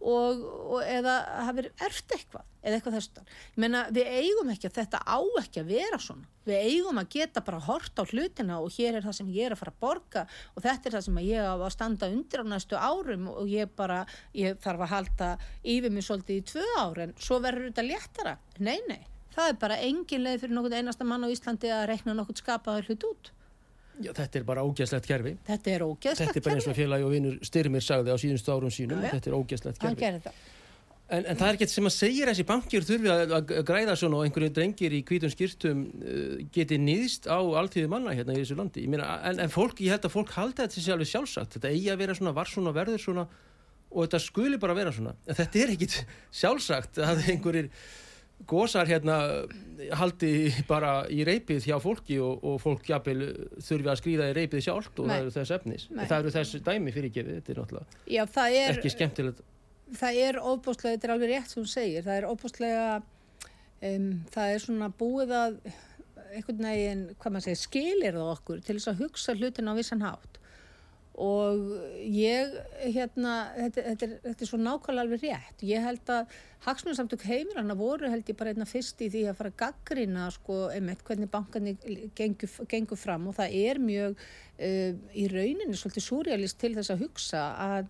og, og eða hafið erft eitthvað, eða eitthvað þessar ég menna, við eigum ekki að þetta á ekki að vera svona, við eigum að geta bara hort á hlutina og hér er það sem ég er að fara að borga og þetta er það sem ég á að standa undir á næstu árum og ég bara, ég þarf að halda yfir mig svolítið í tvö árin, svo verður þetta léttara, nei, nei það er bara engin leið fyrir nokkur einasta mann á Íslandi að rekna nokkur skapaður hlut út. Já, þetta er bara ógæslegt kerfi. Þetta er ógæslegt kerfi Þetta er bara eins og félagi og vinnur Styrmir sagði á síðustu árum sínum já, já. Þetta er ógæslegt kerfi. en, en það er ekkert sem að segja þessi bankir þurfi að, að græða svona og einhverju drengir í kvítum skýrtum uh, geti nýðst á alltíðu manna hérna í þessu landi. Meina, en, en fólk, ég held að fólk halda þetta sér alveg sjálfsagt. Þetta eigi að vera svona, var svona, verður svona og þetta skuli bara vera svona. En þetta er ekkit sjálfsagt að einhverjir gósar hérna haldi bara í reypið hjá fólki og, og fólk jafnvel þurfi að skrýða í reypið sjálft og Nei. það eru þess efnis Nei. það eru þess dæmi fyrir gefið þetta er náttúrulega Já, er, ekki skemmtilegt það er óbúslega, þetta er alveg rétt sem hún segir það er óbúslega um, það er svona búið að einhvern veginn, hvað maður segir, skilir það okkur til þess að hugsa hlutin á vissan hátt og ég, hérna, þetta, þetta, er, þetta er svo nákvæmlega alveg rétt. Ég held að hagsmunarsamtök heimilanna voru held ég bara einna fyrst í því að fara að gaggrina sko einmitt hvernig bankarnir gengur, gengur fram og það er mjög uh, í rauninni svolítið surrealist til þess að hugsa að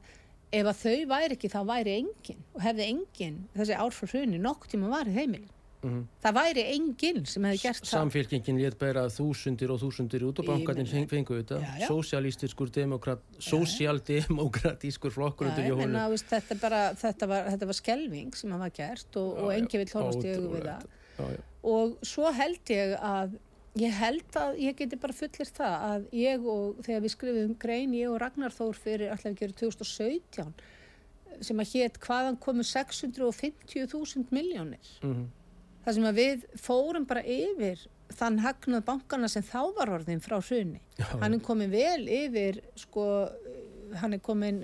ef að þau væri ekki þá væri enginn og hefði enginn þessi árfrá hrunni nokk tíma varið heimilin. Mm -hmm. Það væri enginn sem hefði gert það. Samfélkingin létt bæra þúsundir og þúsundir út og bankarnir feng, fengu þetta. Sósialistiskur demokrat, sósialdemokratískur flokkur undir jónu. Þetta, bara, þetta, var, þetta var skelving sem hafa gert og, og engi vil horfast í auðvitað við það. Já, já. Og svo held ég að ég held að ég geti bara fullir það að ég og þegar við skrifum grein, ég og Ragnar Þór fyrir alltaf að gera 2017 sem að hétt hvaðan komu 650.000 miljónir. Mm -hmm þar sem að við fórum bara yfir þann hagnað bankana sem þá var orðin frá hrunni. Hann er komin vel yfir, sko, hann er komin,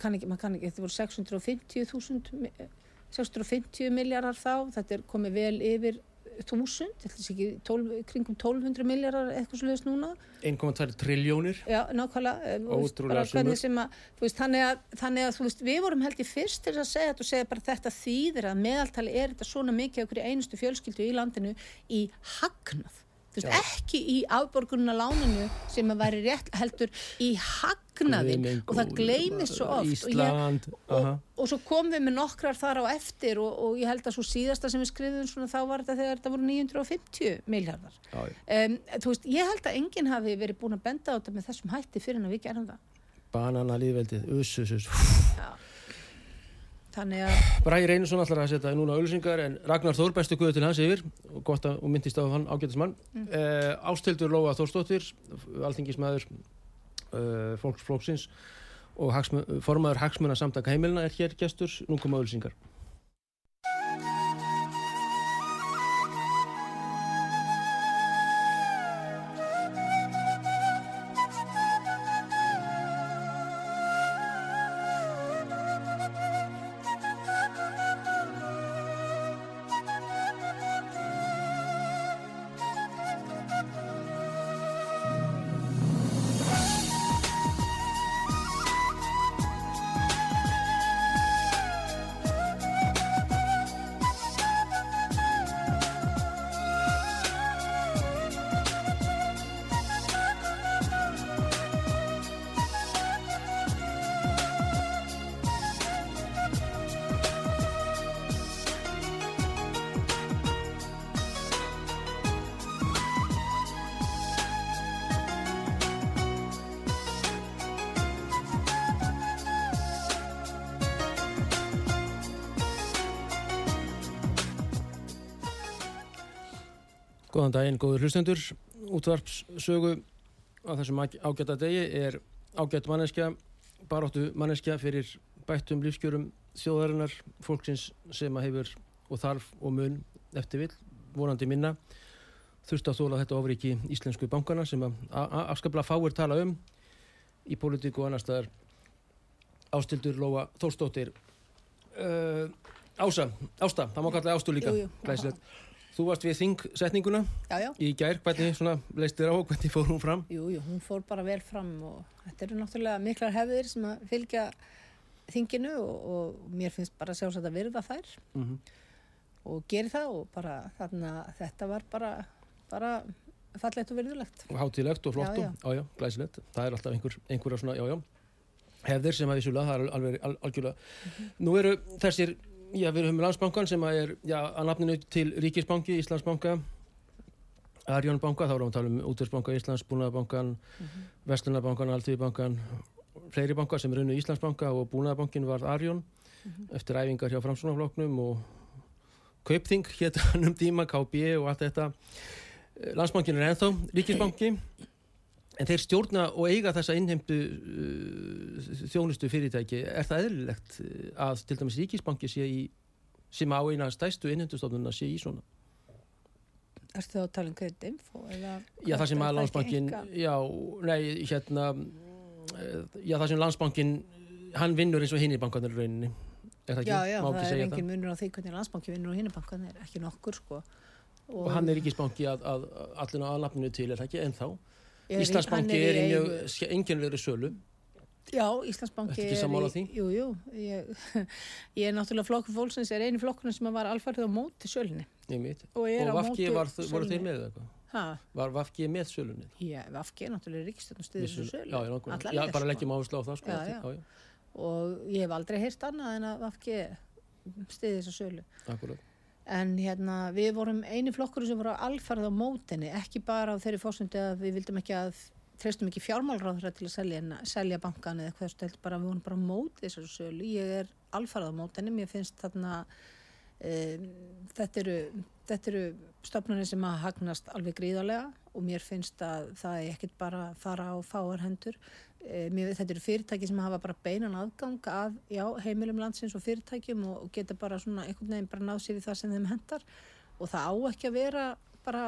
kann ekki, maður kann ekki, þetta voru 650.000, 650 miljardar þá, þetta er komin vel yfir þúsund, þetta er ekki 12, kringum 1200 miljardar eitthvað sluðist núna. 1,2 triljónir Já, nákvæmlega eh, Ótrúlega sumur Þannig að, þannig að veist, við vorum held í fyrst til að segja þetta og segja bara þetta þýðir að meðaltali er þetta svona mikið okkur í einustu fjölskyldu í landinu í hagnað Veist, ekki í afborgununa láninu sem að væri rétt heldur í hagnaðin og það gleymist svo oft. Ísland, og, ég, og, og svo komum við með nokkrar þar á eftir og, og ég held að svo síðasta sem við skrifum svona, þá var þetta þegar þetta voru 950 miljardar um, þú veist, ég held að enginn hafi verið búin að benda á þetta með þessum hætti fyrir en að við gerum það. Banana líðveldið, ussus uss. Já Bræði Reynarsson ætlar að setja núna auðvilsingar en Ragnar Þór, bestu guðu til hans yfir og gott að, og myndist á hann ágættismann mm. uh, Ástildur Lóa Þórstóttir alþingismæður uh, fólksflóksins og hagsmu, formaður hagsmuna samtaka heimilina er hér gestur, nú koma auðvilsingar Góðan daginn, góður hlustendur. Útvarpssögu á þessum ágæta degi er ágætt manneskja, baróttu manneskja fyrir bættum lífskjörum þjóðarinnar, fólksins sem að hefur og þarf og mun eftir vil, vonandi minna. Þurft að þóla þetta ofri ekki íslensku bankana sem að afskapla fáir tala um í pólitíku og annar staðar ástildur Lóa Þórstóttir. Uh, Ása, Ásta, það má kalla Ástu líka, glæsilegt. Þú varst við þingsetninguna já, já. í gær, hvernig leist þér á og hvernig fór hún fram? Jú, jú, hún fór bara vel fram og þetta eru náttúrulega miklar hefðir sem að fylgja þinginu og, og mér finnst bara sjálfsagt að virða þær mm -hmm. og geri það og bara þarna þetta var bara, bara fallegt og virðulegt. Og hátilegt og flott já, og, já, glæsilegt. Það er alltaf einhver, einhverja svona, já, já, hefðir sem að vissulega, það er alveg algjörlega. Mm -hmm. Nú eru þessir Já, við höfum landsbankan sem er já, að nafninu til Ríkisbanki, Íslandsbanka, Arjónbanka, þá erum við að tala um Útversbanka, Íslands, Búnaðabankan, mm -hmm. Vestlunarbankan, Altíðbankan, fleiri banka sem er unnu Íslandsbanka og Búnaðabankin var Arjón mm -hmm. eftir æfingar hjá framsvonarfloknum og Kaupþing hétt hann um tíma, KB og allt þetta. Landsbankin er ennþá Ríkisbanki En þeir stjórna og eiga þessa innheimtu uh, þjónustu fyrirtæki. Er það eðlilegt uh, að til dæmis Ríkisbanki sé í, sem á eina stæstu innheimtustofnuna sé í svona? Er það að tala um hverjum info? Já, það sem að landsbankin, já, nei, hérna, uh, já, það sem landsbankin, hann vinnur eins og hinn í bankanir rauninni. Er það ekki? Já, já, það er engin munur á því hvernig landsbanki vinnur og hinn í bankanir, ekki nokkur, sko. Og, og hann er Ríkisbanki að, að, að allina aðlapninu til, er það ekki, en þá? Íslandsbanki er í mjög enginleiri sölu Já, Íslandsbanki sammála því? Jú, jú, ég, *laughs* ég er náttúrulega flokkur fólksins er eini flokkurinn sem var alfarið á móti sölunni. Ég mitt. Og er á Og Vafki var, voru þeir með eitthvað? Ha, Var Vafki með sölunni? já, Vafki er náttúrulega ríkistöndum stuðið þessu sölu. Já. Alla Já, leið, bara sko. leggjum áherslu á það, sko. Já, já. já, já. Og ég hef aldrei heyrt annað en að Vafki stuðið þessu sölu. Akkurat. En hérna, við vorum eini flokkur sem voru alfarið á mótinni, ekki bara á þeirri fórsundi að við vildum ekki að treystum ekki fjármálráðra til að selja, selja bankan eða eitthvað stöld, bara við vorum bara á móti þessari sölu. Ég er alfarið á mótinni, mér finnst þarna um, þetta eru, þetta eru stofnarnir sem að hagnast alveg gríðarlega og mér finnst að það er ekkert bara að fara á fáar hendur. Eh, Mér, þetta eru fyrirtæki sem hafa bara beinan aðgang að já, heimilum landsins og fyrirtækjum og, og geta bara svona einhvern veginn bara náð sér í það sem þeim hendar og það á ekki að vera bara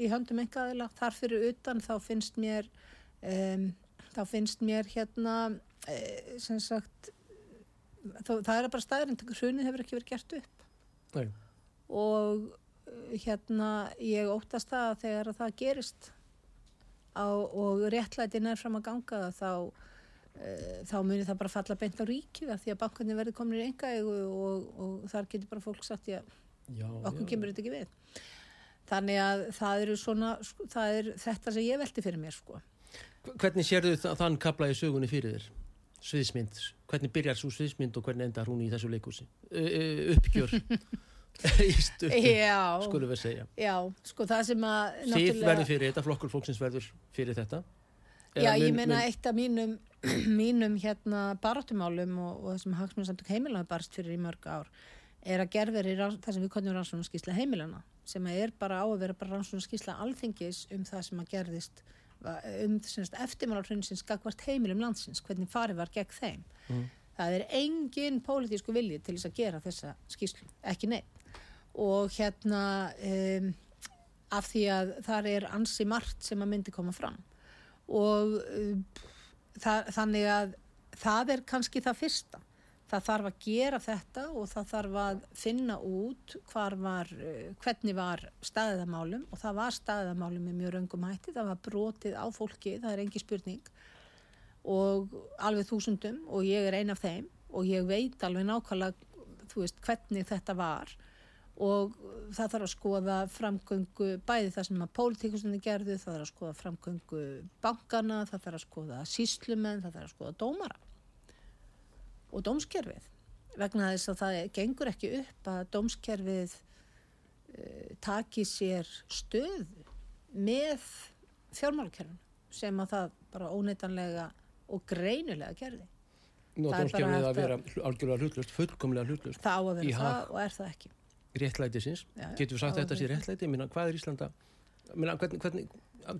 í höndum einhverjum þar fyrir utan þá finnst mér um, þá finnst mér hérna e, sem sagt þá, það er bara staðrind hrunið hefur ekki verið gert upp. Nei. og eh, hérna ég óttast það að þegar að það gerist á, og réttlætin er fram að ganga þá uh, þá munir það bara falla beint á ríkið því að bankarnir verður komin í engaegu og, og þar getur bara fólk sagt já, Já, okkur já. kemur þetta ekki við þannig að það eru svona sko, það er þetta sem ég velti fyrir mér sko Hvernig sérðu þa- þann kapla í sögunni fyrir þér? Sviðsmynd. Hvernig byrjar svo sviðsmynd og hvernig endar hún í þessu leikúsi? Uh, uppgjör. *laughs* *laughs* í já, skulum við segja. já, sko það sem að Þið verður fyrir þetta, flokkur fólksins verður fyrir þetta. Já, Eða ég mun- meina mun- eitt af mínum, *clears throat* mínum hérna baráttumálum og, og þessum hagsmunarsamtök heimilanar barst fyrir í mörg ár er að gerðveri það sem við konum rannsóknarskísla heimilana sem er bara á að vera bara rannsóknarskísla alþingis um það sem að gerðist um eftirmálarhrunsins gagvart heimilum landsins, hvernig farið var gegn þeim. Mm. Það er engin pólitísku vilji til þess að gera þessa skíslu, ekki neitt. Og hérna um, af því að þar er ansi margt sem að myndi koma fram. Og um, það, þannig að það er kannski það fyrsta. Það þarf að gera þetta og það þarf að finna út var, uh, hvernig var staðið að málum og það var staðið að málum með mjög raungum hætti, það var brotið á fólki, það er engi spurning. Og alveg þúsundum og ég er ein af þeim. Og ég veit alveg nákvæmlega veist hvernig þetta var og það þarf að skoða framgöngu bæði það sem að pólitíkustunni gerðu, það þarf að skoða framgöngu bankana, það þarf að skoða síslumenn, það þarf að skoða dómara og dómskerfið vegna þess að það gengur ekki upp að dómskerfið uh, taki sér stöð með fjármálakerfin sem að það bara óneitanlega og greinilega gerði. Er bara dómskerfið að að- vera algjörlega hlutlust, fullkomlega hlutlust. Það á að vera það og er það ekki. Réttlætisins. Já, Getur við sagt að þetta sé réttlæti? Minna, hvað er Íslanda? Minna, hvernig, hvernig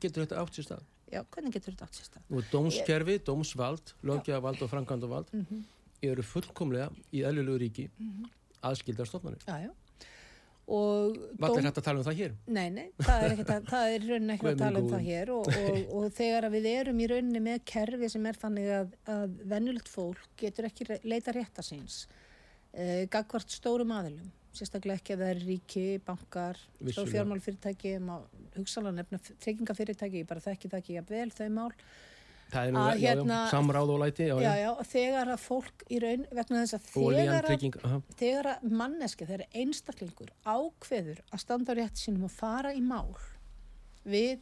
getur þetta átt sér stað? Já, hvernig getur þetta átt sér stað? Nú er dómskerfi, dómsvald, lögjavald og framkvæmdavald Mm eru fullkomlega í eðlulegu ríki aðskildar stofnanir. Já, já. Og Hvað er hægt að tala um það hér? Nei, nei, það er, að, það er í rauninni ekki að tala um það hér og, og, og þegar að við erum í rauninni með kerfi sem er þannig að, að venjulegt fólk getur ekki leita rétta síns uh, gagvart stórum aðilum sérstaklega ekki að það er ríki, bankar Vissulega. fjármálfyrirtæki hugsalega nefna tryggingafyrirtæki ég bara þekki það ekki jafnvel þau mál er Að já, já, hérna- samráð og læti, já, já, já, þegar að fólk í raun vegna þess að þegar að trygging, þegar að manneski, þegar einstaklingur ákveður að standa á rétt sínum og fara í mál við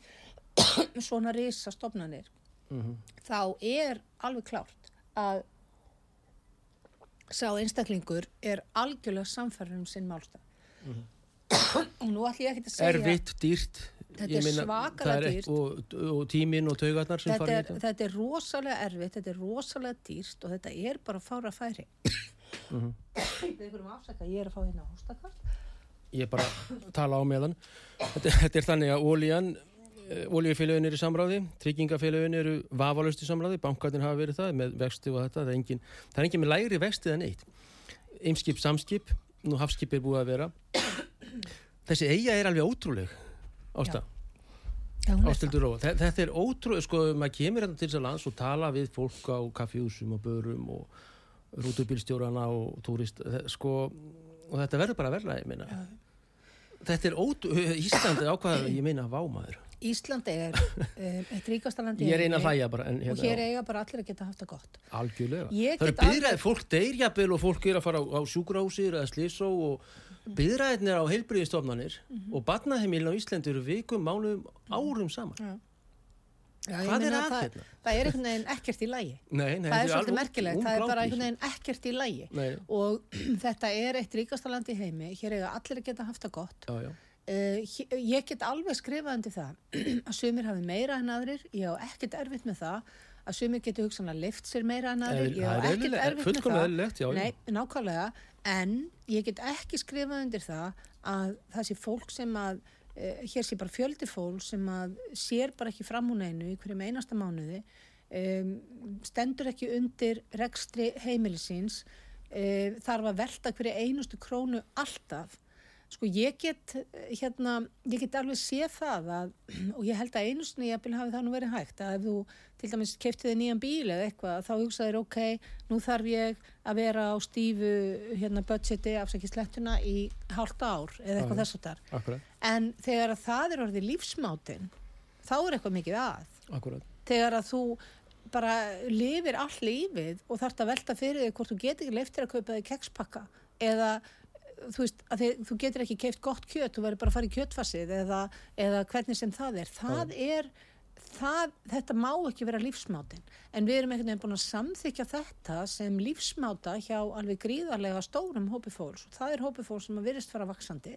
*coughs* svona risa stofnanir Mhm. þá er alveg klárt að sá einstaklingur er algjörlega samfærður um sinn málstað og nú ætlum ég ekki að segja. Erfitt, dýrt. Þetta er svakalega er dýrt. Og, og tíminn og taugarnar sem þetta farið er, þetta. þetta er rosalega erfitt, þetta er rosalega dýrt og þetta er bara fára færi Mhm. við ykkurum afsaka, ég er að fá hérna hóstakvart Ég er bara að tala á meðan. Þetta, þetta er þannig að ólíjan, ólíufélögin eru í samráði, tryggingafélögin eru vafalust í samráði, bankarnir hafa verið það með vexti og þetta. Það er engin, það er engin með lægri vexti en eitt. Eimskip, samskip, nú hafskip er búið að vera. Þessi eiga er alveg ótrúleg, Ásta. Já, hún það. Ástildur. Þe- Þetta er ótrúlega, sko, maður kemur hérna til þess að lands og tala við fólk á kaffjúsum og börum og rútubílstjórana og túrist, sko, og þetta verður bara verða, ég meina. Þetta er ótrúlega, Íslandi ákvaða, ég meina, vámaður. Ísland er um, *laughs* eitt ríkasta landi Ég er eina hlæja bara hérna, og hér eiga bara allir að geta haft það gott Algjörlega, það eru byðræðið, alveg... fólk deyrjabel og fólk er að fara á, á sjúgrásir eða slísó og byðræðin er á heilbriðistofnanir mm -hmm. og barnaheimilin á Íslandi eru vikum, mánuðum, árum saman ja. Já, Hvað er að þetta? Það, það er einhvern veginn ekkert í lægi. *laughs* Nei, nei, það er svolítið merkilegt. Það er bara einhvern veginn ekkert í lægi. Og *clears throat* þetta er eitt ríkasta land í heimi. Hér eiga allir að geta haft það gott. Já, já. Uh, ég get alveg skrifað undir það *clears throat* að sumir hafi meira en aðrir. Ég á ekkert erfitt með það að sumir getur hugsanlega lift sér meira en aðrir. Ég á ekkert erfitt með það. eðlilegt, já, Nei, nákvæmlega, en ég get ekki skrifað undir það að það sé fólk sem að uh, hér sé bara fjöldi fólk sem að sér bara ekki fram hún einu í hverjum einasta mánuði. Um, stendur ekki undir rekstri heimilisins. Uh, þarf að velta hverju einustu krónu alltaf Sko ég get, hérna, ég get alveg séð það að, *clears throat* og ég held að einu sinni ég hafi það nú verið hægt að ef þú til dæmis keftið þig nýjan bíl eða eitthvað þá hugsaðir ok, nú þarf ég að vera á stífu hérna budgeti afsækislettuna í hálft ár eða eitthvað þess að þar. En þegar að það er orðið lífsmátin, þá er eitthvað mikið að. Akkurat. Þegar að þú bara lifir all lífið og þarfst að velta fyrir þig hvort þú getur ekki leiftir að kaupa þig kekspakka eða þú veist, að þið, þú getur ekki keift gott kjöt, þú verður bara að fara í kjötfassið eða, eða hvernig sem það er. Það er, það, þetta má ekki vera lífsmátin, en við erum einhvern veginn búin að samþykja þetta sem lífsmáta hjá alveg gríðarlega stórum hópi fólks. Og það er hópi fólks sem að virðist fara vaksandi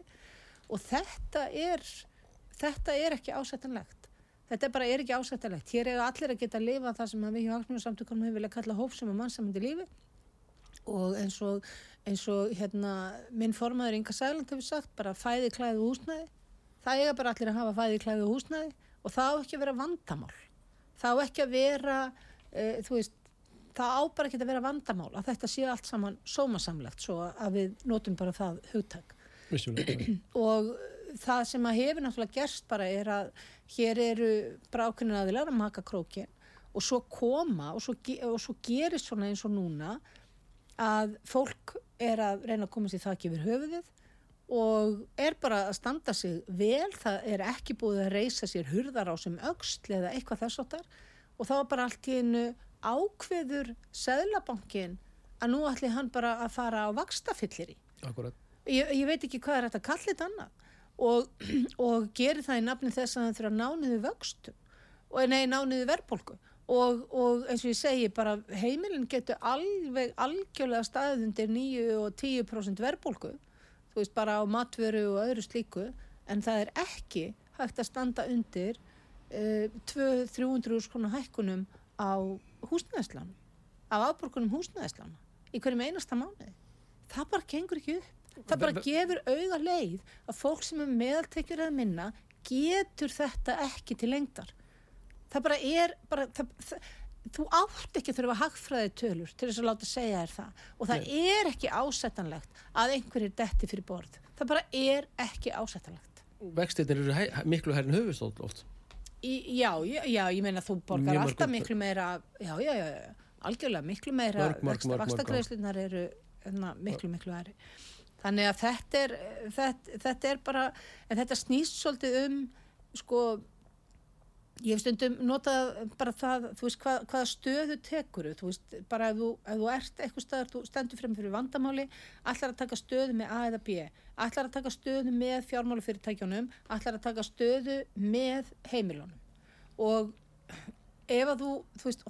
og þetta er þetta er ekki ásættanlegt. Þetta er bara er ekki ásættanlegt. Hér er allir að geta að lifa það sem við hjá Hagsmjóðsamtökunum hefur viljað kalla hópsum og lífi. Og eins og eins og hérna minn formaður Inga Sæland hefur sagt bara fæði klæðu húsnæði. Það eiga bara allir að hafa fæði klæðu húsnæði og það á ekki að vera vandamál. Það á ekki að vera þú veist, það á bara ekki að vera vandamál að þetta sé allt saman sómasamlegt svo að við notum bara það hugtak. *clears throat* Og það sem að hefur náttúrulega gerst bara er að hér eru brákunin aðilar að maka krókin og svo koma og svo, og svo gerist svona eins og núna að fólk er að reyna að koma sér þakki yfir höfuðið og er bara að standa sig vel, það er ekki búið að reysa sér hurðar á sem auksl eða eitthvað þess áttar og þá er bara allt í einu ákveður Sæðlabankin að nú ætli hann bara að fara á vakstafillir í. Ég, ég veit ekki hvað er þetta kallit annað. Og, *clears throat* og gerir það í nafni þess að það þurfa nániðu vöxtum. Og nei, nániðu verðbólku og, og eins og ég segi bara heimilin getur alveg algjörlega staðið undir 9 og 10% verbulgu þú veist bara á matveru og öðru slíku en það er ekki hægt að standa undir uh, 200-300 skona hækkunum á húsnæðislan af afborgunum húsnæðislan í hverjum einasta mánuði. Það bara gengur ekki upp. Það bara gefur auða leið að fólk sem er meðaltekjur að minna getur þetta ekki til lengdar það bara er bara, það, það, þú átt ekki þurfa hagfræði tölur til þess að láta segja þér það. Og það Nei. er ekki ásettanlegt að einhverjir detti fyrir borð. Það bara er ekki ásettanlegt Vextinir eru hei, miklu herrin höfustótt oft. Í, já, já, já, ég meina þú borgar Mjög alltaf miklu meira já, já, já, algjörlega miklu meira vakstakræðslunar eru enna, hérna, miklu, miklu herri þannig að þetta er þetta, þetta er bara, en þetta snýst svolítið um sko Ég hef stundum notað bara það, þú veist, hvað, hvaða stöðu tekur þú veist, bara ef þú, ef þú ert eitthvað staðar, þú stendur frem fyrir vandamáli allar að taka stöðu með A eða B. Allar að taka stöðu með fjármálufyrirtækjunum allar að taka stöðu með heimilunum. Og ef að þú, þú veist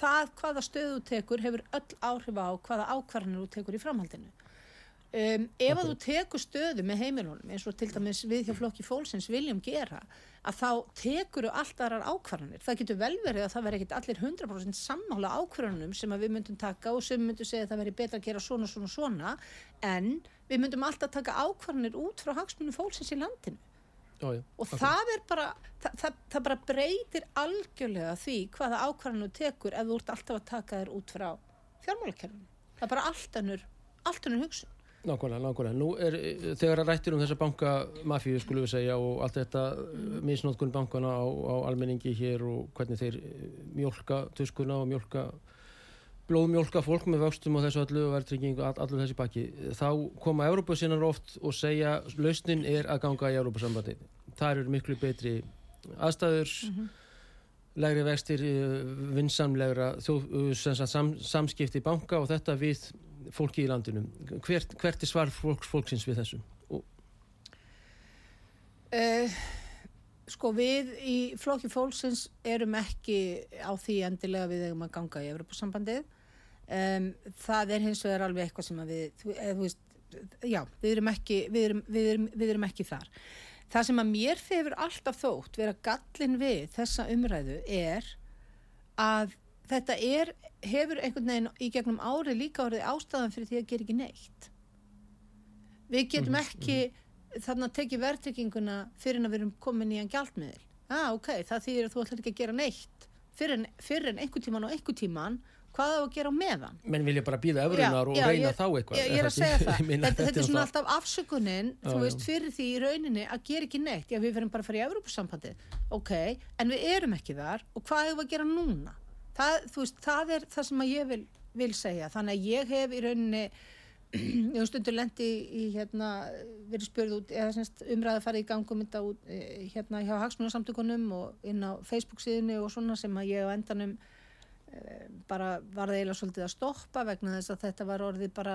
það hvaða stöðu tekur hefur öll áhrif á hvaða ákvarðanir þú tekur í framhaldinu Um, ef að þú tekur stöðu með heimilunum eins og til dæmis við hjá flokki fólksins viljum gera að þá tekur þú allt aðrar ákvarðanir. Það getur vel verið að það veri ekkit allir 100% sammála ákvarðanum sem við myndum taka og sem myndum segja að það veri betra að gera svona svona svona. En við myndum alltaf taka ákvarðanir út frá hagsmunum fólksins í landinu. Ó, já, og okay. það er bara það, það, það bara breytir algjörlega því hvaða ákvarðanu tekur ef þú ert alltaf að taka þér út frá fjármálakerfinu. Það er bara allt annur, allt annur hugsun Nákvæmlega, nákvæmlega. Nú er þegar að rættir um þessa bankamafíu skulum við segja og allt þetta mm. misnótkun bankana á, á almenningi hér og hvernig þeir eh, mjölka tuskuna og mjölka blóðmjölka fólk með vöxtum og þessu öllu og verðtrygging og allur þessi baki. Þá koma Európa sinnar oft og segja lausnin er að ganga í Európa sambandi. Það eru miklu betri aðstæður mm -hmm. læri vextir vinsamlegra sam, samskipti banka og þetta við fólki í landinu hvert, hvert er svar fólks, fólksins við þessu? Uh, sko við í flokki fólksins erum ekki á því endilega við erum að ganga í Evropasambandið um, það er hins vegar alveg eitthvað sem við, þú veist já, við erum ekki, við erum, við erum, við erum ekki þar. Það sem að mér hefur alltaf þótt vera gallin við þessa umræðu er að þetta er, hefur einhvern veginn í gegnum ári líka árið ástæðan fyrir því að gera ekki neitt. Við getum mhm, ekki mm. þarna að tekið verðtrykkinguna fyrir en að við erum komin í en gjaldmiðil. Ah, ok, það þýðir að þú ætlar ekki að gera neitt fyrir en, fyrir en einhver tíman og einhver tíman hvað það á að gera á meðan? Menn vilja bara býða öfrunar og já, reyna ég, þá eitthvað. ég, ég er að *laughs* segja það. þetta, þetta, þetta er svona alltaf afsökunin já, þú veist fyrir því í rauninni að gera ekki neitt. Já við verðum bara að fara í Európa-sambandi ok, en við erum ekki þar og hvað hefur að gera núna það, veist, það er það sem ég vil, vil segja. Þannig að ég hef í rauninni *clears throat* ég hef stundur lendi í hérna, verið spörð út að fara í gangum út, eh, hérna hjá hagsmunarsamtökunum og inn á Facebook síðinu og svona sem að ég á endanum Eh, bara var það eiginlega svolítið að stoppa vegna þess að þetta var orðið bara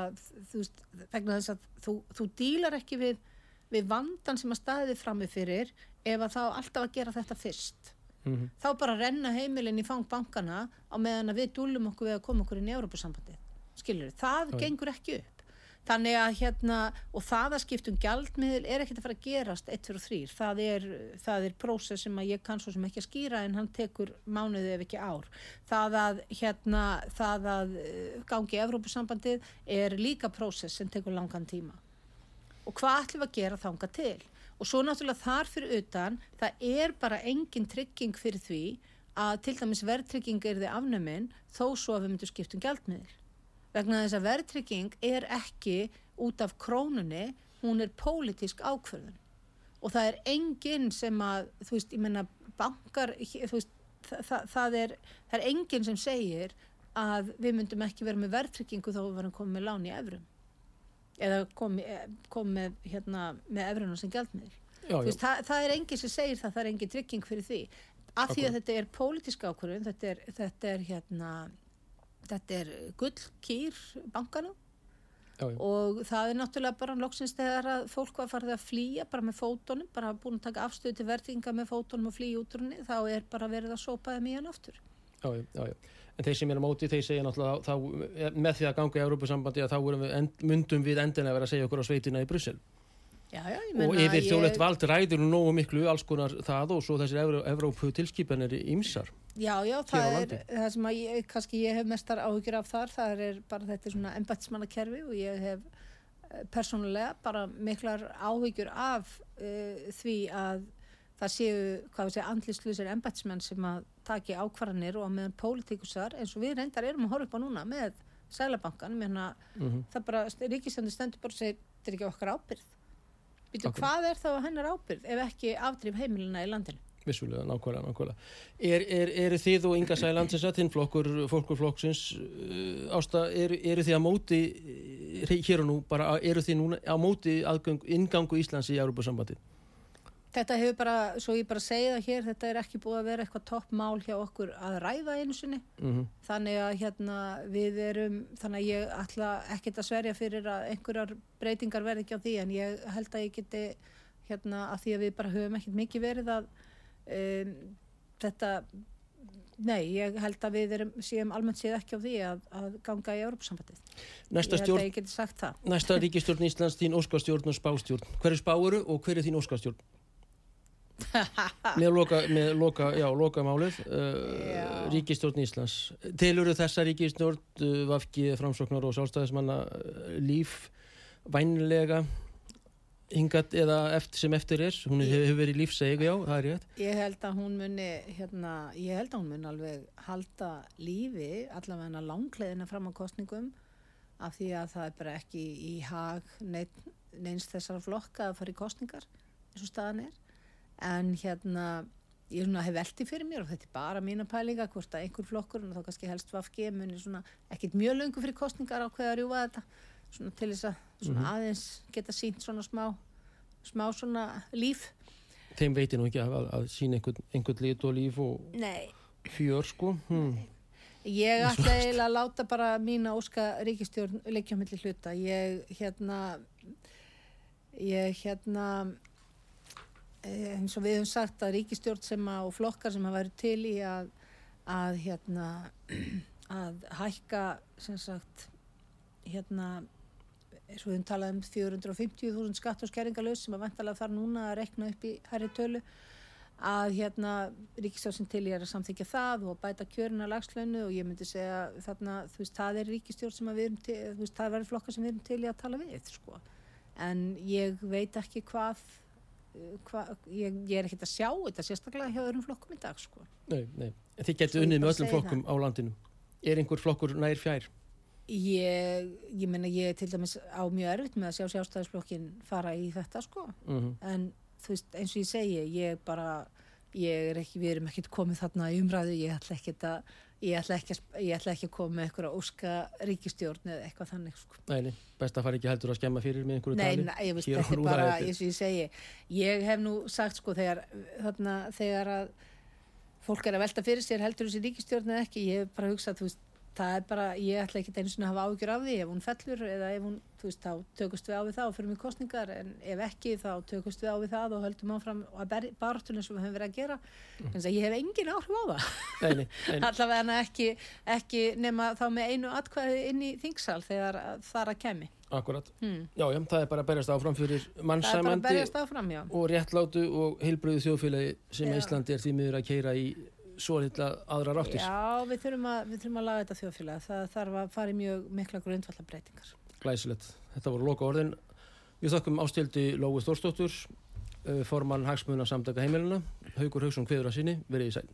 þú veist, vegna þess að þú, þú dílar ekki við, við vandan sem að staðið frammi fyrir ef að þá alltaf að gera þetta fyrst mm -hmm. þá bara renna heimilin í fangbankana á meðan að við dúlum okkur við að koma okkur inn í Európa-sambandi skilur, það Æ. gengur ekki upp. Þannig að hérna og það að skiptum gjaldmiðil er ekkert að fara að gerast 1, 2 og 3, það er það er prósess sem að ég kann svo sem ekki að skýra en hann tekur mánuði ef ekki ár. Það að hérna það að eh, gangi í Evrópusambandið er líka prósess sem tekur langan tíma. Og hvað ætlum við að gera þanga til og svo náttúrulega þar fyrir utan það er bara engin trygging fyrir því að til dæmis verðtrygging er þið afnuminn þó svo að við myndum skiptum gjaldmiðil. Vegna þess að verðtrygging er ekki út af krónunni, hún er pólitísk ákverðun og það er enginn sem að, þú veist, ég menna bankar, veist, það, það, það, er, það er enginn sem segir að við myndum ekki vera með verðtryggingu þá við varum komið með lán í efrum eða komið kom með, hérna, með efruna sem gældmiðl. Það, það er enginn sem segir það, það er enginn trygging fyrir því. Af því að þetta er pólitísk ákverðun, þetta er, þetta er hérna þetta er gullkýr bankana já, já. og það er náttúrulega bara loksins þegar að fólk var farið að flýja bara með fótonum, bara búin að taka afstöðu til verðinga með fótonum og flýja út úr henni þá er bara verið að sópa þeim í hann aftur Já, já, já, en þeir sem er á móti þeir segja náttúrulega þá, með því að ganga í Európa-sambandi að þá við, myndum við endin að vera að segja okkur á sveitina í Brussel. Já, já, og yfir þjóðlegt ég... vald ræður nógu miklu alls konar það og svo þessir Evrópu tilskipanir ímsar Já, já, það er það sem að ég, kannski ég hef mestar áhugir af þar, það er bara þetta svona embætsmannakerfi og ég hef eh, persónulega bara miklar áhugjur af uh, því að það séu, segja, andlisluðsir embætsmenn sem að taki ákvarðanir og meðan pólitíkusar eins og við reyndar erum að horfa upp á núna með Sælabankan, meðan að mm -hmm. það bara, ríkistöndu stendur bara og segir, þetta er ekki okkar ábyrð Býtu, hvað er þá hennar ábyrð ef ekki afdrif heimilina í landinu? Vissulega, nákvæmlega, nákvæmlega. Er, er, eru þið og Inga Sælandsins að þinn flokkur, fólkurflokksins uh, ásta, eru, eru þið að móti uh, hér og nú, bara eru þið núna á móti aðgang, ingangu Íslands í Európa sambandi? Þetta hefur bara, svo ég bara segi það hér, þetta er ekki búið að vera eitthvað toppmál hjá okkur að ræða einu sinni. Mm -hmm. Þannig að hérna við erum, þannig að ég ætla ekkert að sverja fyrir að einhverjar breytingar verði ekki á því en ég held að ég geti hérna að því að við bara höfum ekkert mikið verið að um, þetta, nei, ég held að við erum, séum almennt séð ekki á því að, að ganga í Európsambandið. Næsta stjórn, ég held að ég geti sagt það. Næsta ríkistjórn Íslands, þín óskastjórn og spástjórn. Hver er spáuru og hver er þín óskastjórn? *laughs* með loka, með loka, já, loka málið uh, Ríkistjórn Íslands. Tiluru þessa ríkistjórn uh, Vafki, Framsóknar og Sálstæðismanna uh, líf vænlega hingat eða eftir sem eftir er? Hún hefur hef verið lífseg, já, það er rétt. Ég held að hún muni hérna, ég held að hún muni alveg halda lífi allavega langleðina fram á kostningum af því að það er bara ekki í hag neins þessar flokka að fara í kostningar eins og staðan er en hérna ég hef veltið fyrir mér og þetta er bara mína pælinga hvort að einhver flokkur og þá kannski helst Vafge muni svona ekkit mjög lungu fyrir kostningar á hverja rjúa þetta svona til þess að svona mm -hmm. aðeins geta sínt svona smá smá svona líf þeim veitir nú ekki að, að sína einhvern, einhvern lit og líf og Nei. fjör sko hmm. Ég ætla eiginlega að láta bara mína óska ríkistjórn leikjumilli hluta. Ég hérna, ég hérna, eins og við höfum sagt að ríkistjórn sem að, og flokkar sem hafa verið til í að, að hérna, *clears throat* að hækka, sem sagt, hérna, eins og við höfum talað um 450.000 skatt og skerringalös sem að vantalega þar núna að rekna upp í hærri tölu að hérna ríkistjórn til ég er að samþykja það og bæta kjörna lagslönu og ég myndi segja þarna, þú veist, það er ríkistjórn sem við erum til, þú veist, það verður flokkar sem við erum til í að tala við, sko. En ég veit ekki hvað, hva, ég, ég er ekkert að sjá þetta sérstaklega hjá öðrum flokkum í dag, sko. Nei, nei, en þið getur unnið með öllum flokkum það. á landinu. Er einhver flokkur nær fjær? Ég, ég menna, ég til dæmis á mjög erfitt með að sjá sjálfstæðisflokkin fara í þetta, sko. Uh -huh. En þú veist, eins og ég segi, ég bara, ég er ekki, við erum ekkert komið þarna í umræðu, ég ætla ekki að, ég ætla ekki ég ætla ekki að koma með eitthvað óska ríkistjórn eða eitthvað þannig, sko. Nei, best að fara ekki heldur að skemma fyrir með einhverju tali. Nei, ég veist, þetta er bara, eins og ég segi, ég hef nú sagt, sko, þegar, þarna, þegar að fólk er að velta fyrir sér heldur þessi ríkistjórn eða ekki, ég hef bara hugsað, þú veist, það er bara, ég ætla ekki einu svona að hafa ágjur af því. Ef hún fellur eða ef hún, þú veist, þá tökust við á við það og fyrir mig kostningar en ef ekki þá tökust við á við það og höldum áfram og að barðunum sem við höfum verið að gera. Mm. en ég hef engin áhrif á það. *laughs* Allavega ekki, ekki nema þá með einu atkvæði inn í þingsal þegar það er að kemi Akkurat, hmm. já, já, það er bara að berjast áfram fyrir mannsæmandi og réttlátu og heilbröðu þjóðfélagi sem Íslandi er því miður að keira í svo litla aðra ráttis. Já, við þurfum að, við þurfum að laga þetta þjóðfélag. Það þarf að fara í mjög mikla grundvallar breytingar. Glæsilegt. Þetta voru loka orðin. Við þakkum ástildi Lói Þórstóttur, eh, formann Hagsmuna samtaka heimilina, Haugur Haugsson Kveður að sinni, verið í sæl.